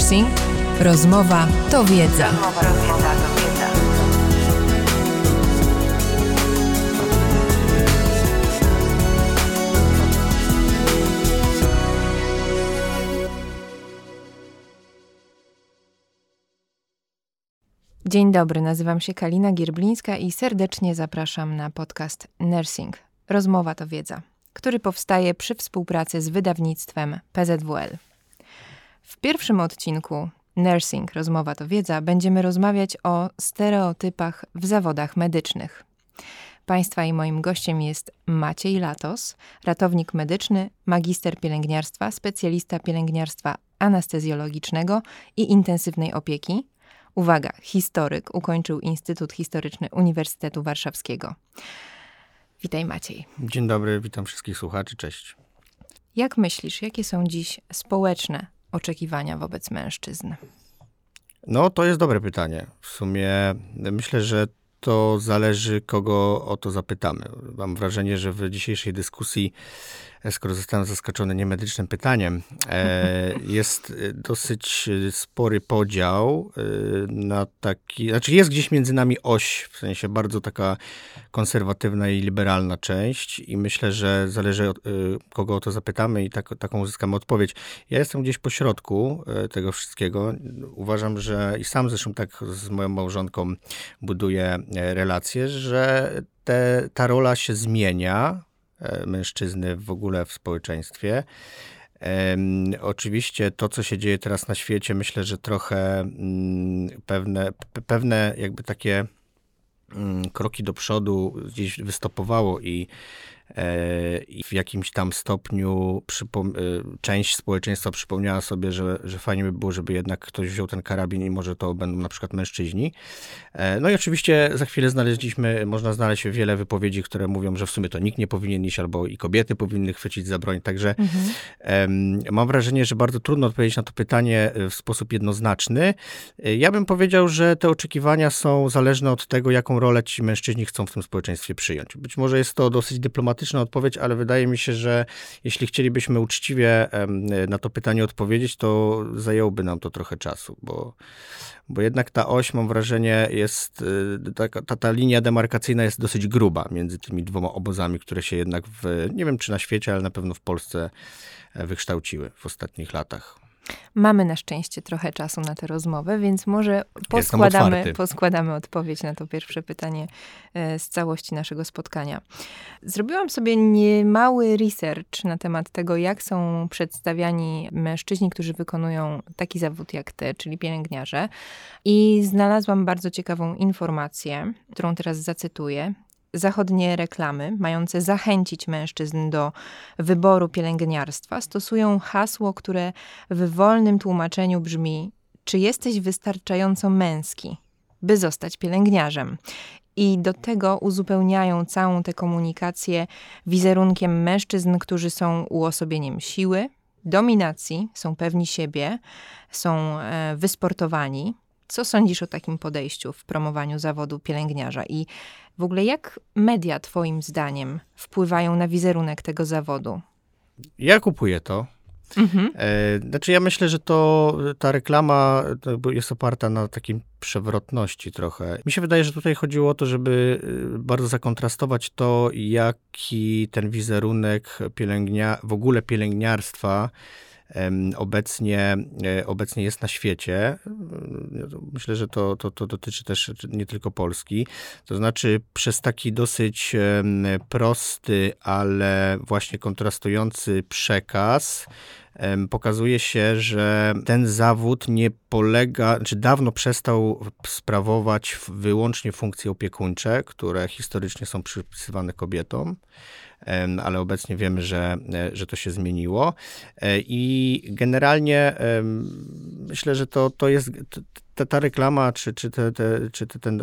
Nursing. Rozmowa to wiedza. Dzień dobry, nazywam się Kalina Gierblińska i serdecznie zapraszam na podcast Nursing. Rozmowa to wiedza, który powstaje przy współpracy z wydawnictwem PZWL. W pierwszym odcinku Nursing Rozmowa to wiedza będziemy rozmawiać o stereotypach w zawodach medycznych. Państwa i moim gościem jest Maciej Latos, ratownik medyczny, magister pielęgniarstwa, specjalista pielęgniarstwa anestezjologicznego i intensywnej opieki. Uwaga, historyk, ukończył Instytut Historyczny Uniwersytetu Warszawskiego. Witaj Maciej. Dzień dobry, witam wszystkich słuchaczy, cześć. Jak myślisz, jakie są dziś społeczne oczekiwania wobec mężczyzn? No, to jest dobre pytanie. W sumie myślę, że to zależy, kogo o to zapytamy. Mam wrażenie, że w dzisiejszej dyskusji, skoro zostałem zaskoczony niemedycznym pytaniem, e, jest dosyć spory podział e, na taki, znaczy jest gdzieś między nami oś, w sensie bardzo taka konserwatywna i liberalna część i myślę, że zależy od e, kogo o to zapytamy i tak, taką uzyskamy odpowiedź. Ja jestem gdzieś po środku tego wszystkiego. Uważam, że i sam zresztą tak z moją małżonką buduję relacje, że te, ta rola się zmienia mężczyzny w ogóle w społeczeństwie. Oczywiście to, co się dzieje teraz na świecie, myślę, że trochę mm, pewne, pewne jakby takie mm, kroki do przodu gdzieś wystopowało i E, i w jakimś tam stopniu e, część społeczeństwa przypomniała sobie, że, że fajnie by było, żeby jednak ktoś wziął ten karabin i może to będą na przykład mężczyźni. E, no i oczywiście za chwilę znaleźliśmy, można znaleźć wiele wypowiedzi, które mówią, że w sumie to nikt nie powinien iść, albo i kobiety powinny chwycić za broń. Także mhm. mam wrażenie, że bardzo trudno odpowiedzieć na to pytanie w sposób jednoznaczny. Ja bym powiedział, że te oczekiwania są zależne od tego, jaką rolę ci mężczyźni chcą w tym społeczeństwie przyjąć. Być może jest to dosyć dyplomatyczne, dyplomatyczna odpowiedź, ale wydaje mi się, że jeśli chcielibyśmy uczciwie na to pytanie odpowiedzieć, to zajęłoby nam to trochę czasu, bo, bo jednak ta oś, mam wrażenie, jest, y, ta, ta, ta linia demarkacyjna jest dosyć gruba między tymi dwoma obozami, które się jednak w, nie wiem czy na świecie, ale na pewno w Polsce e, wykształciły w ostatnich latach. Mamy na szczęście trochę czasu na tę rozmowę, więc może poskładamy, poskładamy odpowiedź na to pierwsze pytanie e, z całości naszego spotkania. Zrobiłam sobie niemały research na temat tego, jak są przedstawiani mężczyźni, którzy wykonują taki zawód jak ty, czyli pielęgniarze. I znalazłam bardzo ciekawą informację, którą teraz zacytuję zachodnie reklamy, mające zachęcić mężczyzn do wyboru pielęgniarstwa, stosują hasło, które w wolnym tłumaczeniu brzmi: Czy jesteś wystarczająco męski, by zostać pielęgniarzem? I do tego uzupełniają całą tę komunikację wizerunkiem mężczyzn, którzy są uosobieniem siły, dominacji, są pewni siebie, są e, wysportowani. Co sądzisz o takim podejściu w promowaniu zawodu pielęgniarza i w ogóle jak media, Twoim zdaniem, wpływają na wizerunek tego zawodu? Ja kupuję to. Mhm. E, znaczy, ja myślę, że to ta reklama to jest oparta na takim przewrotności trochę. Mi się wydaje, że tutaj chodziło o to, żeby y, bardzo zakontrastować to, jaki ten wizerunek pielęgnia, w ogóle pielęgniarstwa obecnie, e, obecnie jest na świecie. Myślę, że to, to, to dotyczy też nie tylko Polski. To znaczy, przez taki dosyć prosty, ale właśnie kontrastujący przekaz, pokazuje się, że ten zawód nie polega, czy dawno przestał sprawować wyłącznie funkcje opiekuńcze, które historycznie są przypisywane kobietom ale obecnie wiemy, że, e, że to się zmieniło. E, I generalnie myślę, że to, to jest ta, ta reklama, czy, czy, te, te, czy ten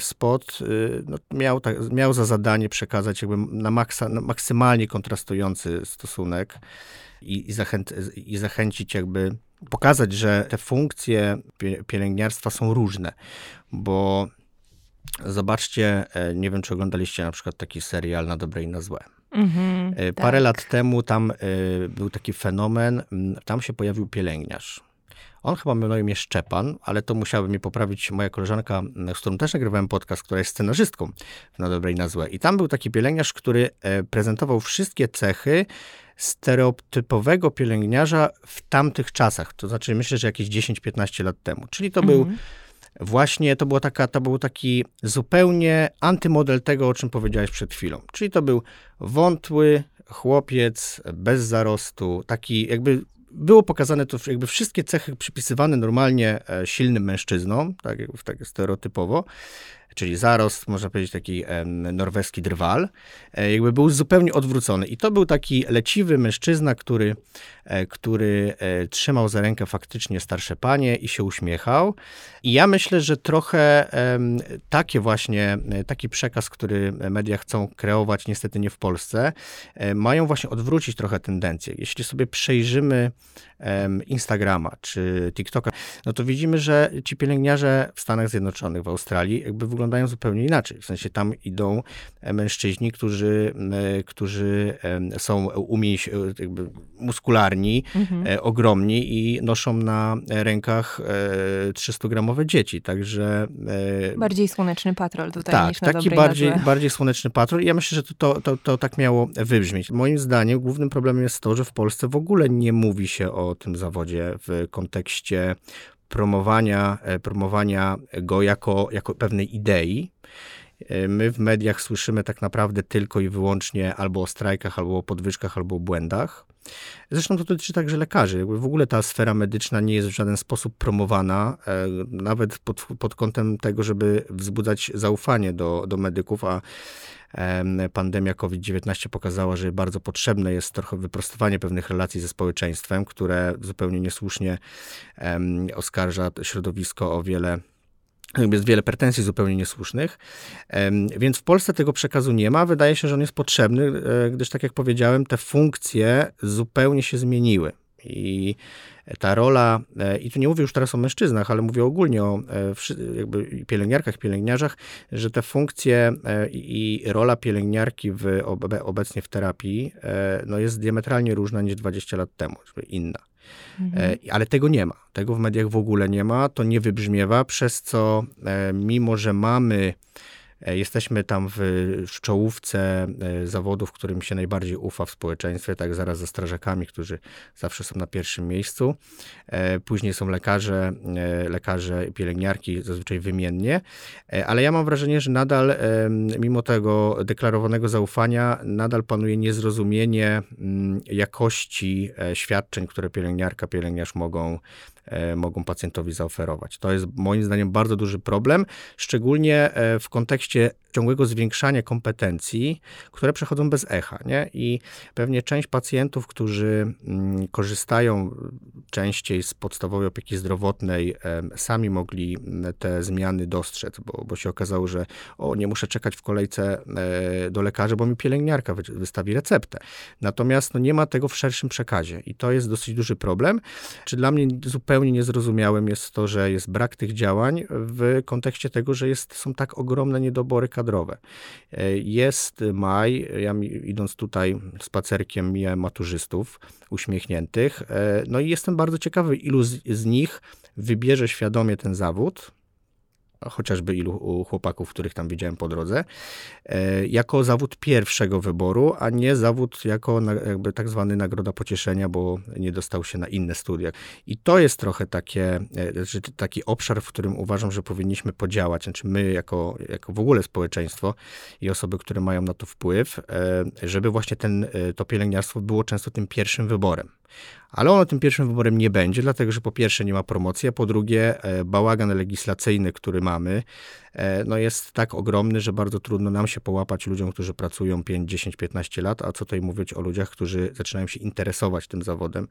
spot y, no, miał, tak, miał za zadanie przekazać jakby na, maksa, na maksymalnie kontrastujący stosunek i, i, zachęc, i zachęcić jakby pokazać, że te funkcje pielęgniarstwa są różne, bo zobaczcie, e, nie wiem, czy oglądaliście na przykład taki serial na dobre i na złe. Mm-hmm, Parę tak. lat temu tam y, był taki fenomen, tam się pojawił pielęgniarz. On chyba miał na imię Szczepan, ale to musiałaby mnie poprawić moja koleżanka, z którą też nagrywałem podcast, która jest scenarzystką na dobrej na złe. I tam był taki pielęgniarz, który e, prezentował wszystkie cechy stereotypowego pielęgniarza w tamtych czasach. To znaczy, myślę, że jakieś 10-15 lat temu. Czyli to mhm. był właśnie, to, było taka, to był taki zupełnie antymodel tego, o czym powiedziałeś przed chwilą. Czyli to był wątły chłopiec bez zarostu, taki jakby było pokazane to jakby wszystkie cechy przypisywane normalnie e, silnym mężczyznom, tak, tak stereotypowo, czyli zarost, można powiedzieć taki norweski drwal, e, jakby był zupełnie odwrócony. I to był taki leciwy mężczyzna, który, e, który e, trzymał za rękę faktycznie starsze panie i się uśmiechał. I ja myślę, że trochę takie właśnie, taki przekaz, który media chcą kreować, niestety nie w Polsce, mają właśnie odwrócić trochę tendencję. Jeśli sobie przejrzymy Instagrama czy TikToka, no to widzimy, że ci pielęgniarze w Stanach Zjednoczonych, w Australii, jakby wyglądają zupełnie inaczej. W sensie tam idą e, mężczyźni, którzy, e, którzy są jakby muskularni, mhm. ogromni i noszą na rękach 300-gramowe dzieci, także... Bardziej słoneczny patrol tutaj tak, niż na taki bardziej, bardziej słoneczny patrol. Ja myślę, że to, to, to, to tak miało wybrzmieć. Moim zdaniem głównym problemem jest to, że w Polsce w ogóle nie mówi się o tym zawodzie w kontekście promowania, e, promowania go jako, jako pewnej idei. E, my w mediach słyszymy tak naprawdę tylko i wyłącznie albo o strajkach, albo o podwyżkach, albo o błędach. Zresztą to dotyczy także lekarzy. W ogóle ta sfera medyczna nie jest w żaden sposób promowana, e, nawet pod, pod kątem tego, żeby wzbudzać zaufanie do, do medyków, a pandemia COVID-19 pokazała, że bardzo potrzebne jest trochę wyprostowanie pewnych relacji ze społeczeństwem, które zupełnie niesłusznie oskarża środowisko o wiele jest wiele pretensji zupełnie niesłusznych, więc w Polsce tego przekazu nie ma. Wydaje się, że on jest potrzebny, e, gdyż tak jak powiedziałem, te funkcje zupełnie się zmieniły. I ta rola, e, i tu nie mówię już teraz o mężczyznach, ale mówię ogólnie o e, jakby pielęgniarkach, pielęgniarzach, że te funkcje e, i rola pielęgniarki w, obecnie w terapii no jest diametralnie różna niż 20 lat temu, inna. Mhm. Ale tego nie ma. Tego w mediach w ogóle nie ma. To nie wybrzmiewa, przez co mimo, że mamy jesteśmy tam w, w czołówce e, zawodów, którym się najbardziej ufa w społeczeństwie, tak zaraz za strażakami, którzy zawsze są na pierwszym miejscu. E, później są lekarze, lekarze, pielęgniarki, zazwyczaj wymiennie, ale ja mam wrażenie, że nadal, mimo tego deklarowanego zaufania, nadal panuje niezrozumienie mm, jakości świadczeń, które pielęgniarka, pielęgniarz mogą E, mogą pacjentowi zaoferować. To jest moim zdaniem bardzo duży problem, szczególnie e, w kontekście ciągłego zwiększania kompetencji, które przechodzą bez echa. Nie? I pewnie część pacjentów, którzy mm, korzystają częściej z podstawowej opieki zdrowotnej, sami mogli te zmiany dostrzec, bo, bo się okazało, że o, nie muszę czekać w kolejce e, do lekarza, bo mi pielęgniarka wystawi receptę. Natomiast no, nie ma tego w szerszym przekazie i to jest dosyć duży problem. Czy dla mnie zupełnie niezrozumiałym jest to, że jest brak tych działań w kontekście tego, że jest, są tak ogromne niedobory kadrowe. Jest maj, ja idąc tutaj spacerkiem mijałem maturzystów uśmiechniętych, e, no i jestem bardzo ciekawy, ilu z, z nich wybierze świadomie ten zawód, chociażby ilu chłopaków, których tam widziałem po drodze, e, jako zawód pierwszego wyboru, a nie zawód jako jakby tak zwany nagroda pocieszenia, bo nie dostał się na inne studia. I to jest trochę takie, e, taki obszar, w którym uważam, że powinniśmy podziałać, znaczy my jako, jako w ogóle społeczeństwo i osoby, które mają na to wpływ, e, żeby właśnie ten, to pielęgniarstwo było często tym pierwszym wyborem. Ale ono tym pierwszym wyborem nie będzie, dlatego że po pierwsze nie ma promocji, a po drugie bałagan legislacyjny, który mamy, E, no jest tak ogromny, że bardzo trudno nam się połapać ludziom, którzy pracują 5, 10, 15 lat, a co tutaj mówić o ludziach, którzy zaczynają się interesować tym zawodem.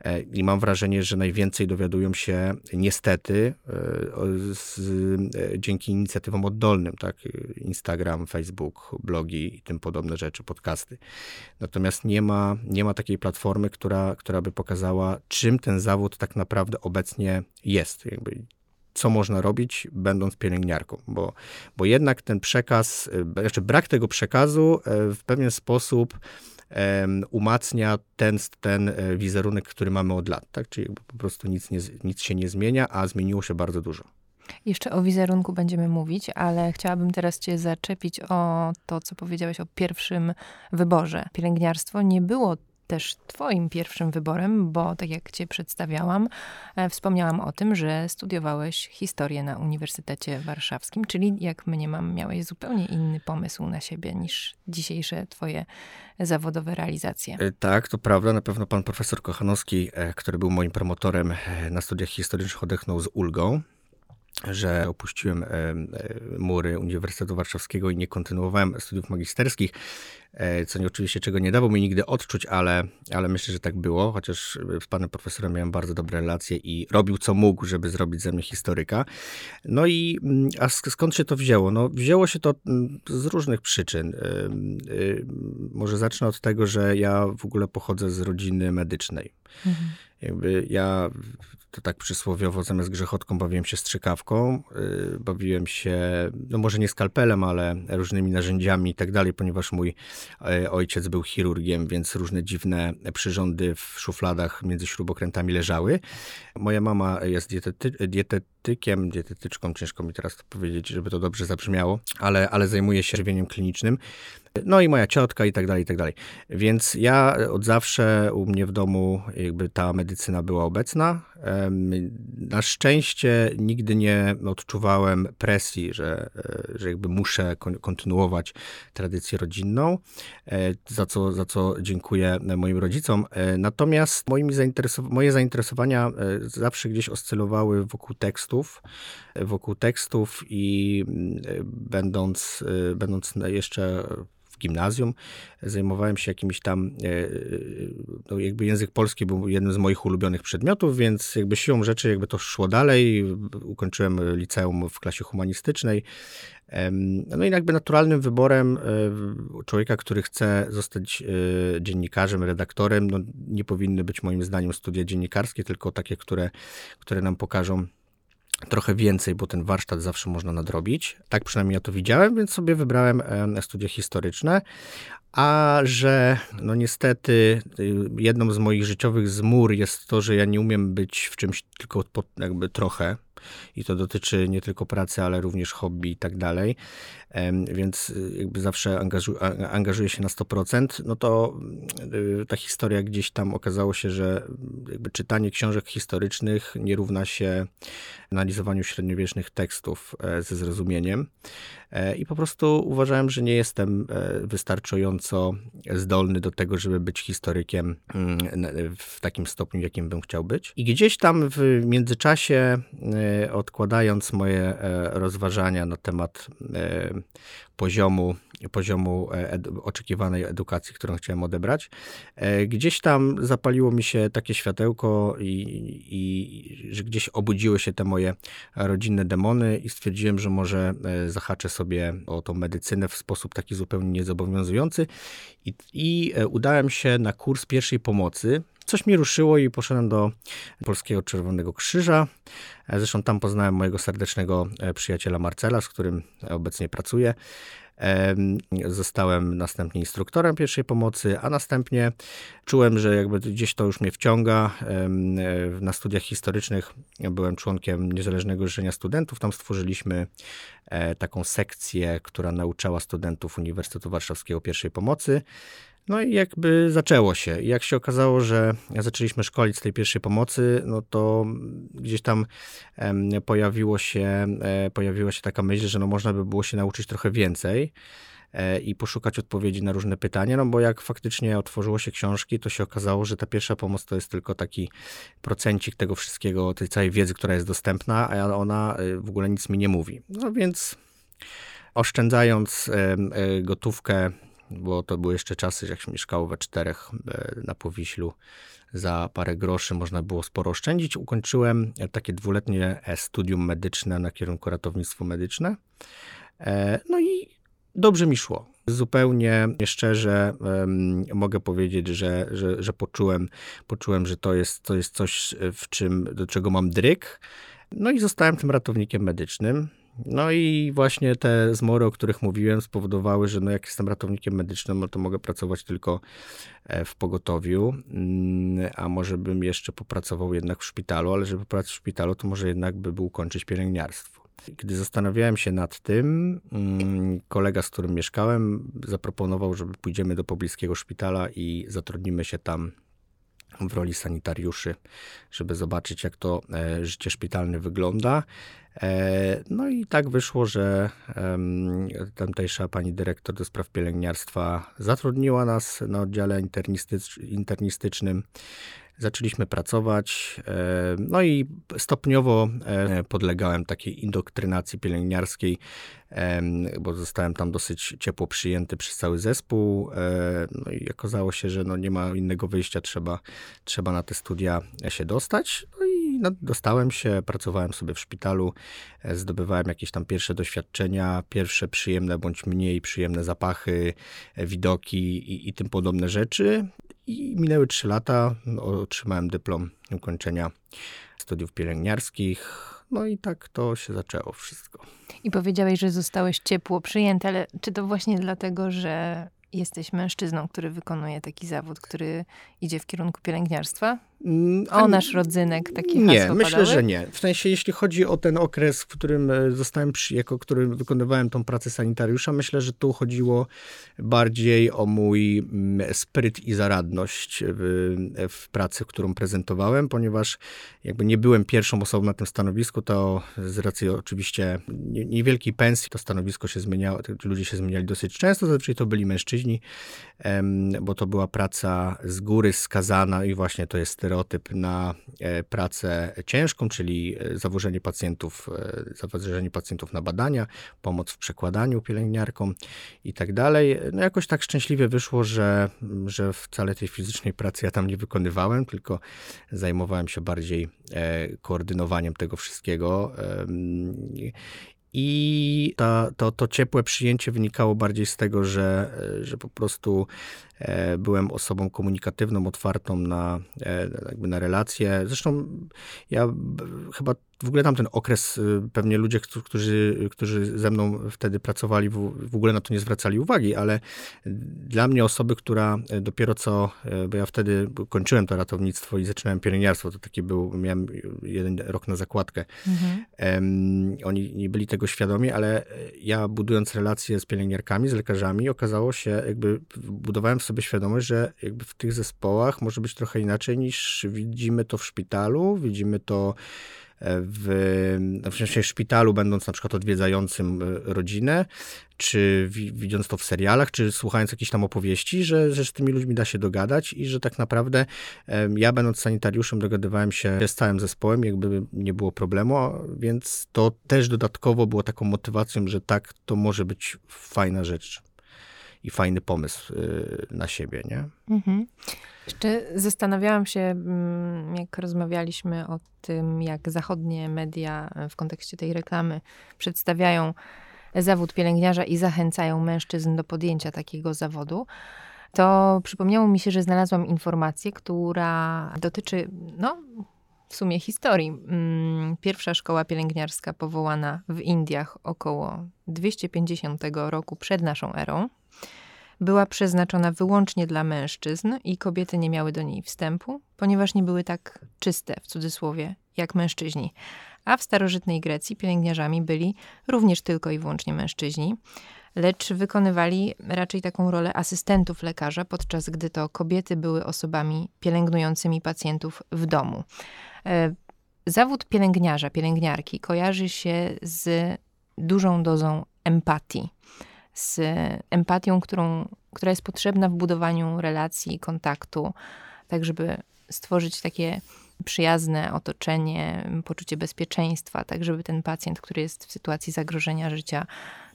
E, I mam wrażenie, że najwięcej dowiadują się niestety e, z, dzięki inicjatywom oddolnym, tak? Instagram, Facebook, blogi i tym podobne rzeczy, podcasty. Natomiast nie ma, nie ma takiej platformy, która, która by pokazała, czym ten zawód tak naprawdę obecnie jest. Jakby co można robić, będąc pielęgniarką, bo, bo jednak ten przekaz, e, jeszcze brak tego przekazu e, w pewien sposób umacnia ten, ten e, wizerunek, który mamy od lat, tak? Czyli po prostu nic, nie, nic się nie zmienia, a zmieniło się bardzo dużo. Jeszcze o wizerunku będziemy mówić, ale chciałabym teraz Cię zaczepić o to, co powiedziałeś o pierwszym wyborze. Pielęgniarstwo nie było też Twoim pierwszym wyborem, bo tak jak Cię przedstawiałam, e, wspomniałam o tym, że studiowałeś historię na Uniwersytecie Warszawskim, czyli jak mniemam, miałeś zupełnie inny pomysł na siebie niż dzisiejsze Twoje zawodowe realizacje. E, tak, to prawda. Na pewno pan profesor Kochanowski, e, który był moim promotorem na studiach historycznych, odetchnął z ulgą że opuściłem e, e, mury Uniwersytetu Warszawskiego i nie kontynuowałem studiów magisterskich, e, co nie oczywiście czego nie dawał mi nigdy odczuć, ale, ale myślę, że tak było, chociaż z panem profesorem miałem bardzo dobre relacje i robił co mógł, żeby zrobić ze mnie historyka. No i mm, a skąd się to wzięło? No wzięło się to mm, z różnych przyczyn. Może zacznę od tego, że ja w ogóle pochodzę z rodziny medycznej. Mhm. Jakby ja to tak przysłowiowo zamiast grzechotką bawiłem się strzykawką, yy, bawiłem się, no może nie skalpelem, ale różnymi narzędziami i tak dalej, ponieważ mój yy, ojciec był chirurgiem, więc różne dziwne przyrządy w szufladach między śrubokrętami leżały. Moja mama jest dietety dietetykiem, dietetyczką, ciężko mi teraz to powiedzieć, żeby to dobrze zabrzmiało, ale, ale zajmuje się żywieniem klinicznym. No i moja ciotka i tak dalej, i tak dalej. Więc ja od zawsze u mnie w domu jakby ta medycyna była obecna. Na szczęście nigdy nie odczuwałem presji, że, e, że jakby muszę kontynuować tradycję rodzinną, e, za co, za co dziękuję moim rodzicom. E, natomiast moimi zainteresow moje zainteresowania zawsze gdzieś oscylowały wokół tekstów, wokół tekstów i będąc, będąc jeszcze gimnazjum. Zajmowałem się jakimś tam, e, e, no jakby język polski był jednym z moich ulubionych przedmiotów, więc jakby siłą rzeczy jakby to szło dalej. Ukończyłem liceum w klasie humanistycznej. No i jakby naturalnym wyborem e, człowieka, który chce zostać dziennikarzem, redaktorem, no nie powinny być moim zdaniem studia dziennikarskie, tylko takie, które, które nam pokażą trochę więcej, bo ten warsztat zawsze można nadrobić. Tak przynajmniej ja to widziałem, więc sobie wybrałem studia historyczne. A że, no niestety, y, jedną z moich życiowych zmur jest to, że ja nie umiem być w czymś tylko jakby trochę i to dotyczy nie tylko pracy, ale również hobby i tak dalej, więc y, jakby zawsze angażu, angażuję się na 100%, no to y, ta historia gdzieś tam okazało się, że jakby czytanie książek historycznych nie równa się analizowaniu średniowiecznych tekstów e, ze zrozumieniem. E, I po prostu uważałem, że nie jestem e, wystarczająco zdolny do tego, żeby być historykiem mm, w takim stopniu, jakim bym chciał być. I gdzieś tam w międzyczasie, odkładając moje rozważania na temat poziomu, poziomu edu oczekiwanej edukacji, którą chciałem odebrać. Gdzieś tam zapaliło mi się takie światełko i, i że gdzieś obudziły się te moje rodzinne demony i stwierdziłem, że może e, zahaczę sobie o tą medycynę w sposób taki zupełnie niezobowiązujący i, i e, udałem się na kurs pierwszej pomocy. Coś mi ruszyło i poszedłem do Polskiego Czerwonego Krzyża. E, zresztą tam poznałem mojego serdecznego przyjaciela Marcela, z którym obecnie pracuję. Zostałem następnie instruktorem pierwszej pomocy, a następnie czułem, że jakby gdzieś to już mnie wciąga. Na studiach historycznych byłem członkiem Niezależnego Życzenia Studentów. Tam stworzyliśmy e, taką sekcję, która nauczała studentów Uniwersytetu Warszawskiego pierwszej pomocy. No i jakby zaczęło się. Jak się okazało, że zaczęliśmy szkolić z tej pierwszej pomocy, no to gdzieś tam pojawiło się, e, pojawiła się taka myśl, że no można by było się nauczyć trochę więcej e, i poszukać odpowiedzi na różne pytania, no bo jak faktycznie otworzyło się książki, to się okazało, że ta pierwsza pomoc to jest tylko taki procencik tego wszystkiego, tej całej wiedzy, która jest dostępna, a ona e, w ogóle nic mi nie mówi. No więc oszczędzając gotówkę bo to były jeszcze czasy, jak się mieszkało we czterech e, na Powiślu, za parę groszy można było sporo oszczędzić. Ukończyłem takie dwuletnie e, studium medyczne na kierunku ratownictwo medyczne. E, no i dobrze mi szło. Zupełnie szczerze um, mogę powiedzieć, że, że, że, poczułem, poczułem, że to jest, to jest coś, w czym, do czego mam dryk. No i zostałem tym ratownikiem medycznym. No i właśnie te zmory, o których mówiłem, spowodowały, że no jak jestem ratownikiem medycznym, no to mogę pracować tylko e, w pogotowiu, mm, a może bym jeszcze popracował jednak w szpitalu, ale żeby pracować w szpitalu, to może jednak by był kończyć pielęgniarstwo. Gdy zastanawiałem się nad tym, mm, kolega, z którym mieszkałem, zaproponował, żeby pójdziemy do pobliskiego szpitala i zatrudnimy się tam w roli sanitariuszy, żeby zobaczyć, jak to e, życie szpitalne wygląda. E, no i tak wyszło, że tamtejsza pani dyrektor do spraw pielęgniarstwa zatrudniła nas na oddziale internistycznym. Zaczęliśmy pracować, e, no i stopniowo podlegałem takiej indoktrynacji pielęgniarskiej, bo zostałem tam dosyć ciepło przyjęty przez cały zespół. No i okazało się, że no nie ma innego wyjścia, trzeba, trzeba na te studia się dostać. No i no, dostałem się, pracowałem sobie w szpitalu, e, zdobywałem jakieś tam pierwsze doświadczenia, pierwsze przyjemne bądź mniej przyjemne zapachy, e, widoki i, i tym podobne rzeczy. I minęły trzy lata, no, otrzymałem dyplom ukończenia studiów pielęgniarskich. No i tak to się zaczęło wszystko. I powiedziałeś, że zostałeś ciepło przyjęty, ale czy to właśnie dlatego, że jesteś mężczyzną, który wykonuje taki zawód, który idzie w kierunku pielęgniarstwa? O nasz rodzynek, taki Nie, myślę, że nie. W sensie, jeśli chodzi o ten okres, w którym e, zostałem, przy, jako którym wykonywałem tą pracę sanitariusza, myślę, że tu chodziło bardziej o mój mm, spryt i zaradność w, w pracy, którą prezentowałem, ponieważ jakby nie byłem pierwszą osobą na tym stanowisku, to z racji oczywiście niewielkiej pensji to stanowisko się zmieniało, ludzie się zmieniali dosyć często, zazwyczaj to byli mężczyźni, bo to była praca z góry skazana i właśnie to jest stereotyp na e, pracę ciężką, czyli e, zawożenie pacjentów, e, zawożenie pacjentów na badania, pomoc w przekładaniu pielęgniarkom i tak dalej. No jakoś tak szczęśliwie wyszło, że, że wcale tej fizycznej pracy ja tam nie wykonywałem, tylko zajmowałem się bardziej koordynowaniem tego wszystkiego. I ta, to, to ciepłe przyjęcie wynikało bardziej z tego, że, że po prostu E, byłem osobą komunikatywną, otwartą na, e, jakby na relacje. Zresztą ja chyba w ogóle tamten okres, y, pewnie ludzie, którzy, którzy ze mną wtedy pracowali, w, ogóle na to nie zwracali uwagi, ale dla mnie osoby, która dopiero co, e, bo ja wtedy kończyłem to ratownictwo i zaczynałem pielęgniarstwo, to taki był, miałem jeden rok na zakładkę. Mhm. Um, oni nie byli tego świadomi, ale ja budując relacje z pielęgniarkami, z lekarzami, okazało się, jakby budowałem sobie świadomość, że jakby w tych zespołach może być trochę inaczej niż widzimy to w szpitalu, widzimy to w, w sensie szpitalu, będąc na przykład odwiedzającym e, rodzinę, czy widząc to w serialach, czy słuchając jakichś tam opowieści, że, że z tymi ludźmi da się dogadać i że tak naprawdę ja będąc sanitariuszem dogadywałem się z całym zespołem, jakby nie było problemu, więc to też dodatkowo było taką motywacją, że tak, to może być fajna rzecz i fajny pomysł y, na siebie, nie? Mhm. Jeszcze zastanawiałam się, mm, jak rozmawialiśmy o tym, jak zachodnie media w kontekście tej reklamy przedstawiają zawód pielęgniarza i zachęcają mężczyzn do podjęcia takiego zawodu, to przypomniało mi się, że znalazłam informację, która dotyczy, no, w sumie historii. Mm, pierwsza szkoła pielęgniarska powołana w Indiach około 250 roku przed naszą erą była przeznaczona wyłącznie dla mężczyzn i kobiety nie miały do niej wstępu, ponieważ nie były tak czyste, w cudzysłowie, jak mężczyźni. A w starożytnej Grecji pielęgniarzami byli również tylko i wyłącznie mężczyźni, lecz wykonywali raczej taką rolę asystentów lekarza, podczas gdy to kobiety były osobami pielęgnującymi pacjentów w domu. E, zawód pielęgniarza, pielęgniarki kojarzy się z dużą dozą empatii z empatią, którą, która jest potrzebna w budowaniu relacji, kontaktu, tak żeby stworzyć takie przyjazne otoczenie, poczucie bezpieczeństwa, tak żeby ten pacjent, który jest w sytuacji zagrożenia życia,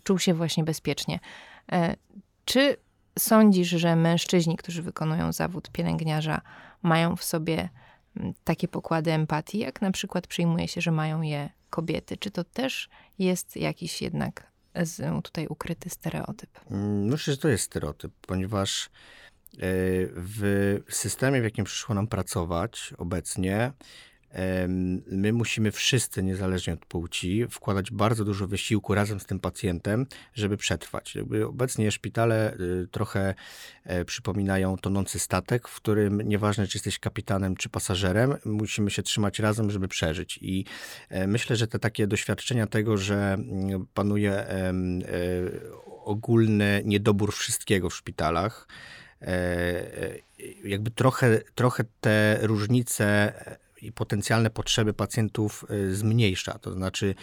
czuł się właśnie bezpiecznie. E, czy sądzisz, że mężczyźni, którzy wykonują zawód pielęgniarza, mają w sobie takie pokłady empatii, jak na przykład przyjmuje się, że mają je kobiety? Czy to też jest jakiś jednak tutaj ukryty stereotyp? Mm, myślę, że to jest stereotyp, ponieważ e, w systemie, w jakim przyszło nam pracować obecnie, my musimy wszyscy, niezależnie od płci, wkładać bardzo dużo wysiłku razem z tym pacjentem, żeby przetrwać. Jakby obecnie szpitale y, trochę e, przypominają tonący statek, w którym nieważne, czy jesteś kapitanem, czy pasażerem, musimy się trzymać razem, żeby przeżyć. I e, myślę, że te takie doświadczenia tego, że mm, panuje e, ogólny niedobór wszystkiego w szpitalach, jakby trochę, trochę te różnice i potencjalne potrzeby pacjentów e, zmniejsza. To znaczy,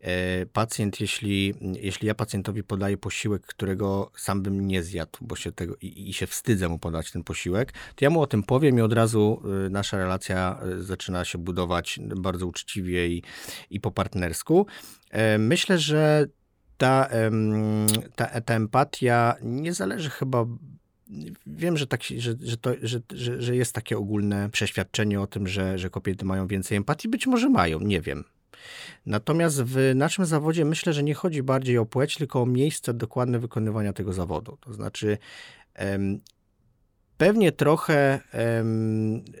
e, pacjent, jeśli, jeśli ja pacjentowi podaję posiłek, którego sam bym nie zjadł, bo się tego i, i, się wstydzę mu podać ten posiłek, to ja mu o tym powiem i od razu e, nasza relacja zaczyna się budować bardzo uczciwie i, i po partnersku. Myślę, że ta, ta, ta empatia nie zależy chyba Wiem, że, tak, że, że, to, że, że, że jest takie ogólne przeświadczenie o tym, że, że kobiety mają więcej empatii. Być może mają, nie wiem. Natomiast w naszym zawodzie myślę, że nie chodzi bardziej o płeć, tylko o miejsce dokładne wykonywania tego zawodu. To znaczy, pewnie trochę,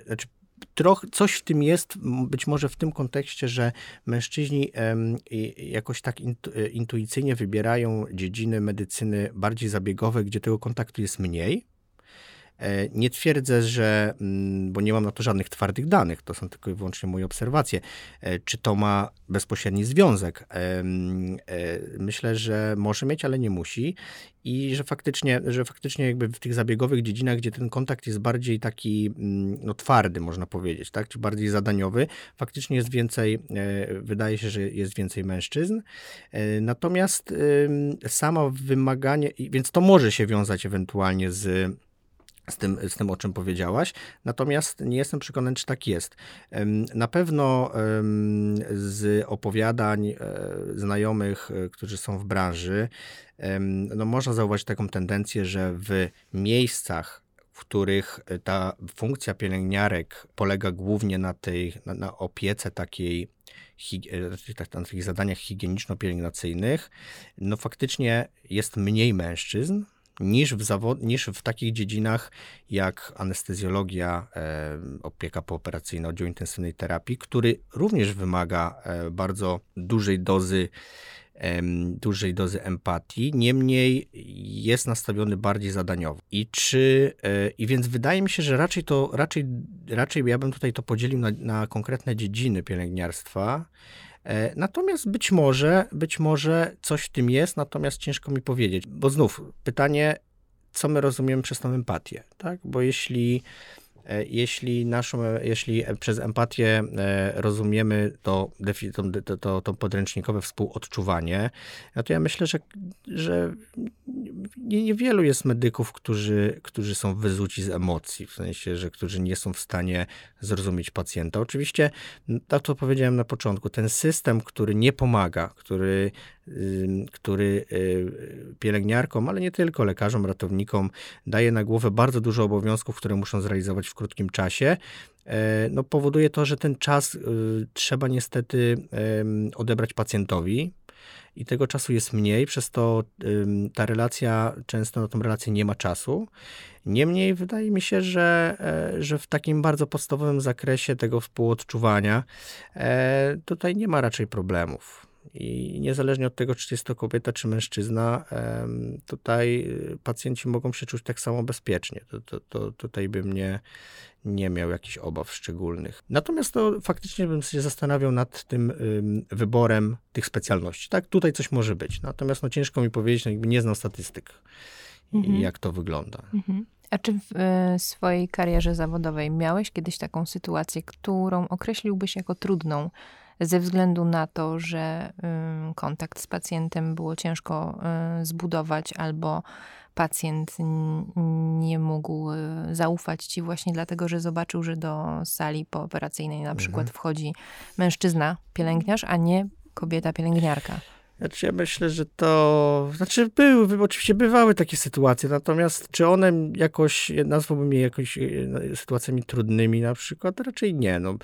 znaczy troch, coś w tym jest, być może w tym kontekście, że mężczyźni jakoś tak e, intuicyjnie wybierają dziedziny medycyny bardziej zabiegowe, gdzie tego kontaktu jest mniej nie twierdzę, że, mm, bo nie mam na to żadnych twardych danych, to są tylko i wyłącznie moje obserwacje, e, czy to ma bezpośredni związek. E, myślę, że może mieć, ale nie musi i że faktycznie, że faktycznie jakby w tych zabiegowych dziedzinach, gdzie ten kontakt jest bardziej taki mm, no, twardy, można powiedzieć, tak, czy bardziej zadaniowy, faktycznie jest więcej, wydaje się, że jest więcej mężczyzn. Natomiast samo wymaganie, więc to może się wiązać ewentualnie z z tym, z tym, o czym powiedziałaś. Natomiast nie jestem przekonany, czy tak jest. Na pewno z opowiadań e, znajomych, e, którzy są w branży, no można zauważyć taką tendencję, że w miejscach, w których ta funkcja pielęgniarek polega głównie na tej, na, na opiece takiej e, na takich zadaniach higieniczno-pielęgnacyjnych, no faktycznie jest mniej mężczyzn, niż w, zawod, niż w takich dziedzinach jak anestezjologia, e, opieka pooperacyjna, oddział intensywnej terapii, który również wymaga e, bardzo dużej dozy dużej dozy empatii, niemniej jest nastawiony bardziej zadaniowo. I czy, e, i więc wydaje mi się, że raczej to, raczej, raczej ja bym tutaj to podzielił na, na konkretne dziedziny pielęgniarstwa, natomiast być może, być może coś w tym jest, natomiast ciężko mi powiedzieć, bo znów pytanie, co my rozumiemy przez tą empatię, tak? Bo jeśli E, jeśli, naszą, jeśli przez empatię e, rozumiemy to, to, to, to podręcznikowe współodczuwanie, no to ja myślę, że, że niewielu jest medyków, którzy, którzy są wyzuci z emocji, w sensie, że którzy nie są w stanie zrozumieć pacjenta. Oczywiście, tak to powiedziałem na początku, ten system, który nie pomaga, który który y, pielęgniarkom, ale nie tylko lekarzom, ratownikom daje na głowę bardzo dużo obowiązków, które muszą zrealizować w krótkim czasie, e, no powoduje to, że ten czas y, trzeba niestety odebrać pacjentowi, i tego czasu jest mniej, przez to ta relacja, często na tą relację nie ma czasu. Niemniej wydaje mi się, że, e, że w takim bardzo podstawowym zakresie tego współodczuwania e, tutaj nie ma raczej problemów. I niezależnie od tego, czy jest to kobieta, czy mężczyzna, tutaj y, pacjenci mogą się czuć tak samo bezpiecznie. To, to, to tutaj bym nie, nie miał jakichś obaw szczególnych. Natomiast to faktycznie bym się zastanawiał nad tym wyborem tych specjalności. Tak, tutaj coś może być. Natomiast no, ciężko mi powiedzieć, no, jakby nie znam statystyk, mhm. jak to wygląda. Mhm. A czy w y, swojej karierze zawodowej miałeś kiedyś taką sytuację, którą określiłbyś jako trudną? Ze względu na to, że kontakt z pacjentem było ciężko y, zbudować albo pacjent nie mógł y, zaufać ci właśnie dlatego, że zobaczył, że do sali pooperacyjnej na przykład mhm. wchodzi mężczyzna pielęgniarz, a nie kobieta pielęgniarka. Znaczy ja myślę, że to... Znaczy były, oczywiście bywały takie sytuacje, natomiast czy one jakoś, nazwałbym je jakoś e, sytuacjami trudnymi na przykład? Raczej nie. No,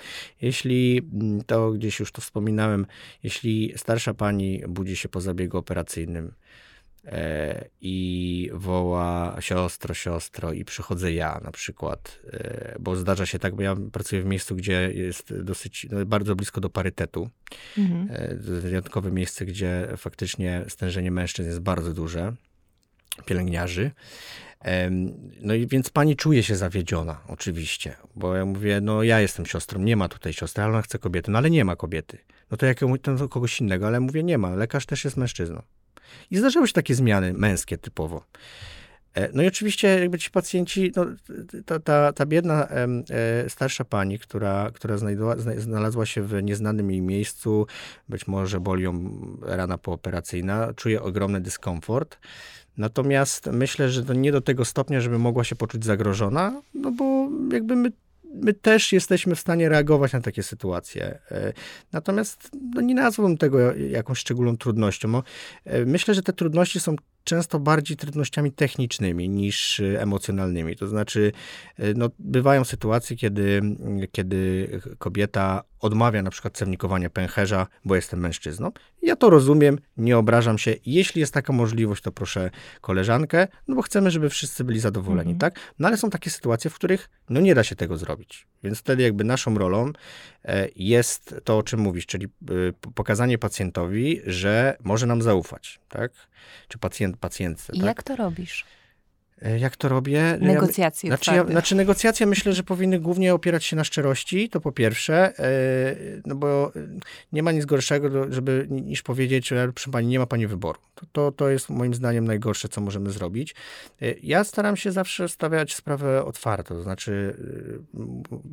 jeśli, mm, to gdzieś już to wspominałem, jeśli starsza pani budzi się po zabiegu operacyjnym, i woła siostro, siostro i przychodzę ja na przykład, e, bo zdarza się tak, bo ja pracuję w miejscu, gdzie jest dosyć, no, bardzo blisko do parytetu. Mhm. E, wyjątkowe miejsce, gdzie faktycznie stężenie mężczyzn jest bardzo duże, pielęgniarzy. No i więc pani czuje się zawiedziona, oczywiście, bo ja mówię, no ja jestem siostrą, nie ma tutaj siostry, ale ona chce kobiety, no ale nie ma kobiety. No to jak to kogoś innego, ale mówię, nie ma, lekarz też jest mężczyzną. I zdarzały się takie zmiany męskie typowo. E, no i oczywiście jakby ci pacjenci, no, ta, ta, ta biedna e, starsza pani, która, która znalazła się w nieznanym jej miejscu, być może boli ją rana pooperacyjna, czuje ogromny dyskomfort. Natomiast myślę, że to nie do tego stopnia, żeby mogła się poczuć zagrożona, no bo jakby my my też jesteśmy w stanie reagować na takie sytuacje. E, natomiast no, nie nazwałbym tego jakąś szczególną trudnością. E, myślę, że te trudności są często bardziej trudnościami technicznymi niż e, emocjonalnymi. To znaczy, no, bywają sytuacje, kiedy, kiedy kobieta odmawia na przykład cewnikowania pęcherza, bo jestem mężczyzną. Ja to rozumiem, nie obrażam się. Jeśli jest taka możliwość, to proszę koleżankę, no bo chcemy, żeby wszyscy byli zadowoleni, mhm. tak? No ale są takie sytuacje, w których no nie da się tego zrobić. Więc wtedy jakby naszą rolą e, jest to, o czym mówisz, czyli e, pokazanie pacjentowi, że może nam zaufać, tak? Czy pacjent, pacjentce. I tak? jak to robisz? E, jak to robię? Negocjacje. Ja, znaczy, ja, znaczy, negocjacje myślę, że powinny głównie opierać się na szczerości, to po pierwsze, e, no bo nie ma nic gorszego, żeby niż powiedzieć, że proszę pani, nie ma pani wyboru. To, to, to jest moim zdaniem najgorsze, co możemy zrobić. E, ja staram się zawsze stawiać sprawę otwarto, to znaczy,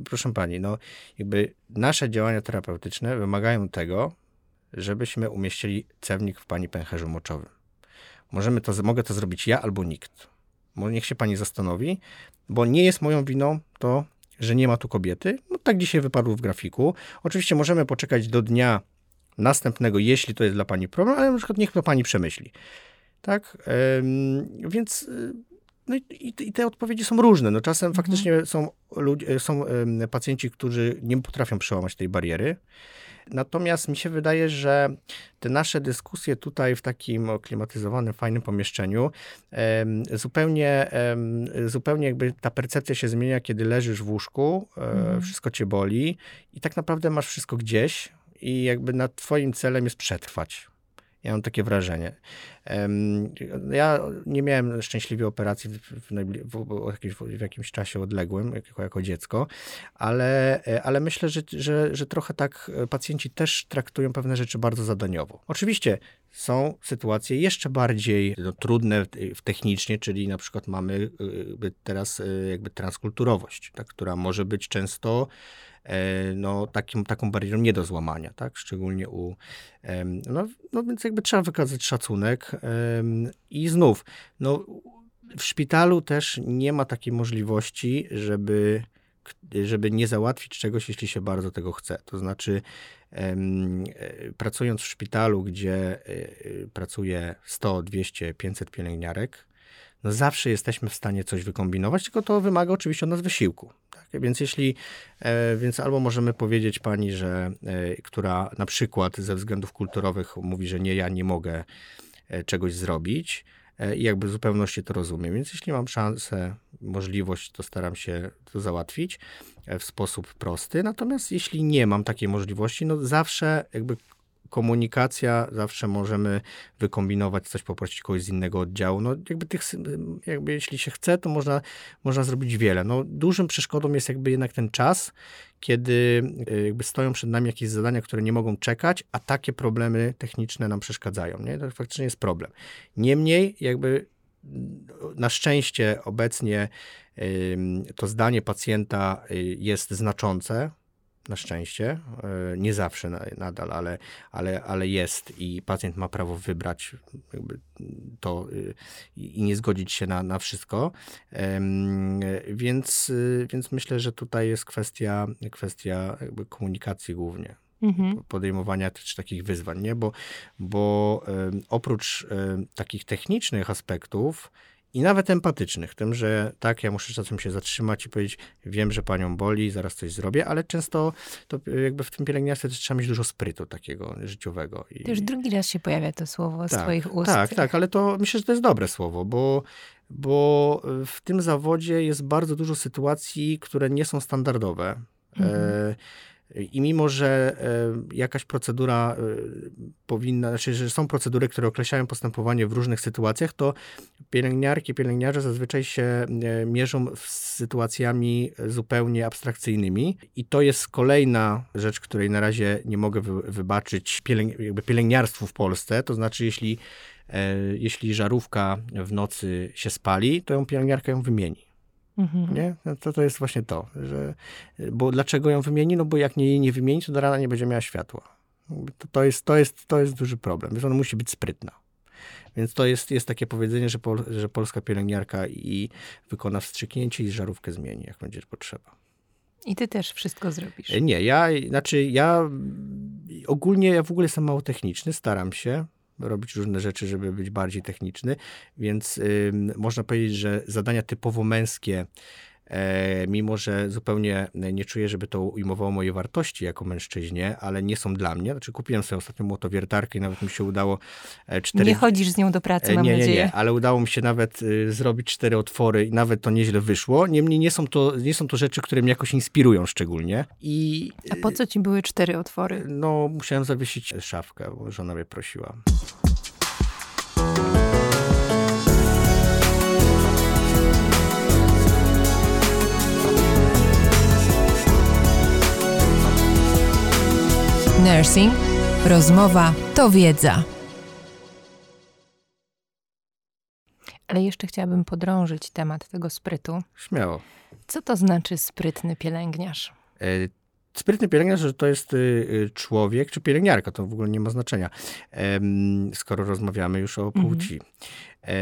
proszę pani, no jakby nasze działania terapeutyczne wymagają tego, żebyśmy umieścili cewnik w pani pęcherzu moczowym. Możemy to, mogę to zrobić ja albo nikt niech się pani zastanowi, bo nie jest moją winą to, że nie ma tu kobiety. No tak dzisiaj wypadło w grafiku. Oczywiście możemy poczekać do dnia następnego, jeśli to jest dla pani problem, ale na przykład niech to pani przemyśli. Tak? Ym, więc y, no i, i, te odpowiedzi są różne. No czasem mhm. faktycznie są, ludzie, są pacjenci, którzy nie potrafią przełamać tej bariery. Natomiast mi się wydaje, że te nasze dyskusje tutaj w takim klimatyzowanym, fajnym pomieszczeniu, zupełnie, zupełnie jakby ta percepcja się zmienia, kiedy leżysz w łóżku, mm. wszystko cię boli i tak naprawdę masz wszystko gdzieś i jakby nad twoim celem jest przetrwać. Ja mam takie wrażenie. Ja nie miałem szczęśliwie operacji w, w, w, w jakimś czasie odległym, jako, jako dziecko, ale, e, ale myślę, że, że, że trochę tak pacjenci też traktują pewne rzeczy bardzo zadaniowo. Oczywiście są sytuacje jeszcze bardziej no, trudne technicznie, czyli na przykład mamy e, teraz e, jakby transkulturowość, tak, która może być często E, no, takim, taką barierą nie do złamania, tak? Szczególnie u... No, no więc jakby trzeba wykazać szacunek i znów, no w szpitalu też nie ma takiej możliwości, żeby żeby nie załatwić czegoś, jeśli się bardzo tego chce. To znaczy, e, pracując w szpitalu, gdzie e, pracuje 100, 200, 500 pielęgniarek, no zawsze jesteśmy w stanie coś wykombinować, tylko to wymaga oczywiście od nas wysiłku. Więc jeśli, e, więc albo możemy powiedzieć pani, że, e, która na przykład ze względów kulturowych mówi, że nie, ja nie mogę e, czegoś zrobić, i jakby w zupełności to rozumiem. Więc jeśli mam szansę, możliwość, to staram się to załatwić w sposób prosty. Natomiast jeśli nie mam takiej możliwości, no zawsze jakby komunikacja, zawsze możemy wykombinować coś, poprosić kogoś z innego oddziału. No jakby tych, jakby jeśli się chce, to można, można zrobić wiele. No dużym przeszkodą jest jakby jednak ten czas, kiedy e, jakby stoją przed nami jakieś zadania, które nie mogą czekać, a takie problemy techniczne nam przeszkadzają. Nie? To faktycznie jest problem. Niemniej jakby na szczęście obecnie to zdanie pacjenta y, jest znaczące, na szczęście. E, nie zawsze nadal, ale, ale, ale jest i pacjent ma prawo wybrać to y, i nie zgodzić się na, na wszystko. Więc, y, więc myślę, że tutaj jest kwestia, kwestia komunikacji głównie. Mhm. podejmowania też takich wyzwań, nie? Bo, bo oprócz takich technicznych aspektów i nawet empatycznych, tym, że tak, ja muszę czasem się zatrzymać i powiedzieć, wiem, że panią boli, zaraz coś zrobię, ale często to jakby w tym pielęgniarstwie też trzeba mieć dużo sprytu takiego życiowego. I... To już drugi raz się pojawia to słowo z tak, twoich ust. Tak, tak, ale to myślę, że to jest dobre słowo, bo, bo w tym zawodzie jest bardzo dużo sytuacji, które nie są standardowe. Mhm. E, i mimo, że e, jakaś procedura e, powinna, znaczy, że są procedury, które określają postępowanie w różnych sytuacjach, to pielęgniarki, pielęgniarze zazwyczaj się e, mierzą z sytuacjami zupełnie abstrakcyjnymi. I to jest kolejna rzecz, której na razie nie mogę wybaczyć pielęgniarstwu w Polsce. To znaczy, jeśli, jeśli żarówka w nocy się spali, to ją pielęgniarka ją wymieni. Mhm. Nie? No to, to jest właśnie to, że, bo dlaczego ją wymieni? No bo jak nie, jej nie wymieni, to do rana nie będzie miała światła. To, to, jest, to, jest, to jest duży problem, więc ona musi być sprytna. Więc to jest, jest takie powiedzenie, że, pol, że polska pielęgniarka i wykona wstrzyknięcie i żarówkę zmieni, jak będzie potrzeba. I ty też wszystko zrobisz? Nie, ja, znaczy ja ogólnie, ja w ogóle jestem mało techniczny, staram się, robić różne rzeczy, żeby być bardziej techniczny, więc y, można powiedzieć, że zadania typowo męskie, mimo że zupełnie nie czuję, żeby to ujmowało moje wartości jako mężczyźnie, ale nie są dla mnie. Znaczy kupiłem sobie ostatnio młotowiertarkę i nawet mi się udało e, cztery... Nie chodzisz z nią do pracy, e, mam nie, nadzieję. Nie, nie, ale udało mi się nawet y, zrobić cztery otwory i nawet to nieźle wyszło. Niemniej nie są to, nie są to rzeczy, które mnie jakoś inspirują szczególnie. I... A po co ci były cztery otwory? No, musiałem zawiesić szafkę, bo żona mnie prosiła. Nursing. Rozmowa to wiedza. Ale jeszcze chciałabym podrążyć temat tego sprytu. Śmiało. Co to znaczy sprytny pielęgniarz? E, sprytny pielęgniarz to jest y, y, człowiek, czy pielęgniarka, to w ogóle nie ma znaczenia, skoro rozmawiamy już o płci. Mhm. E,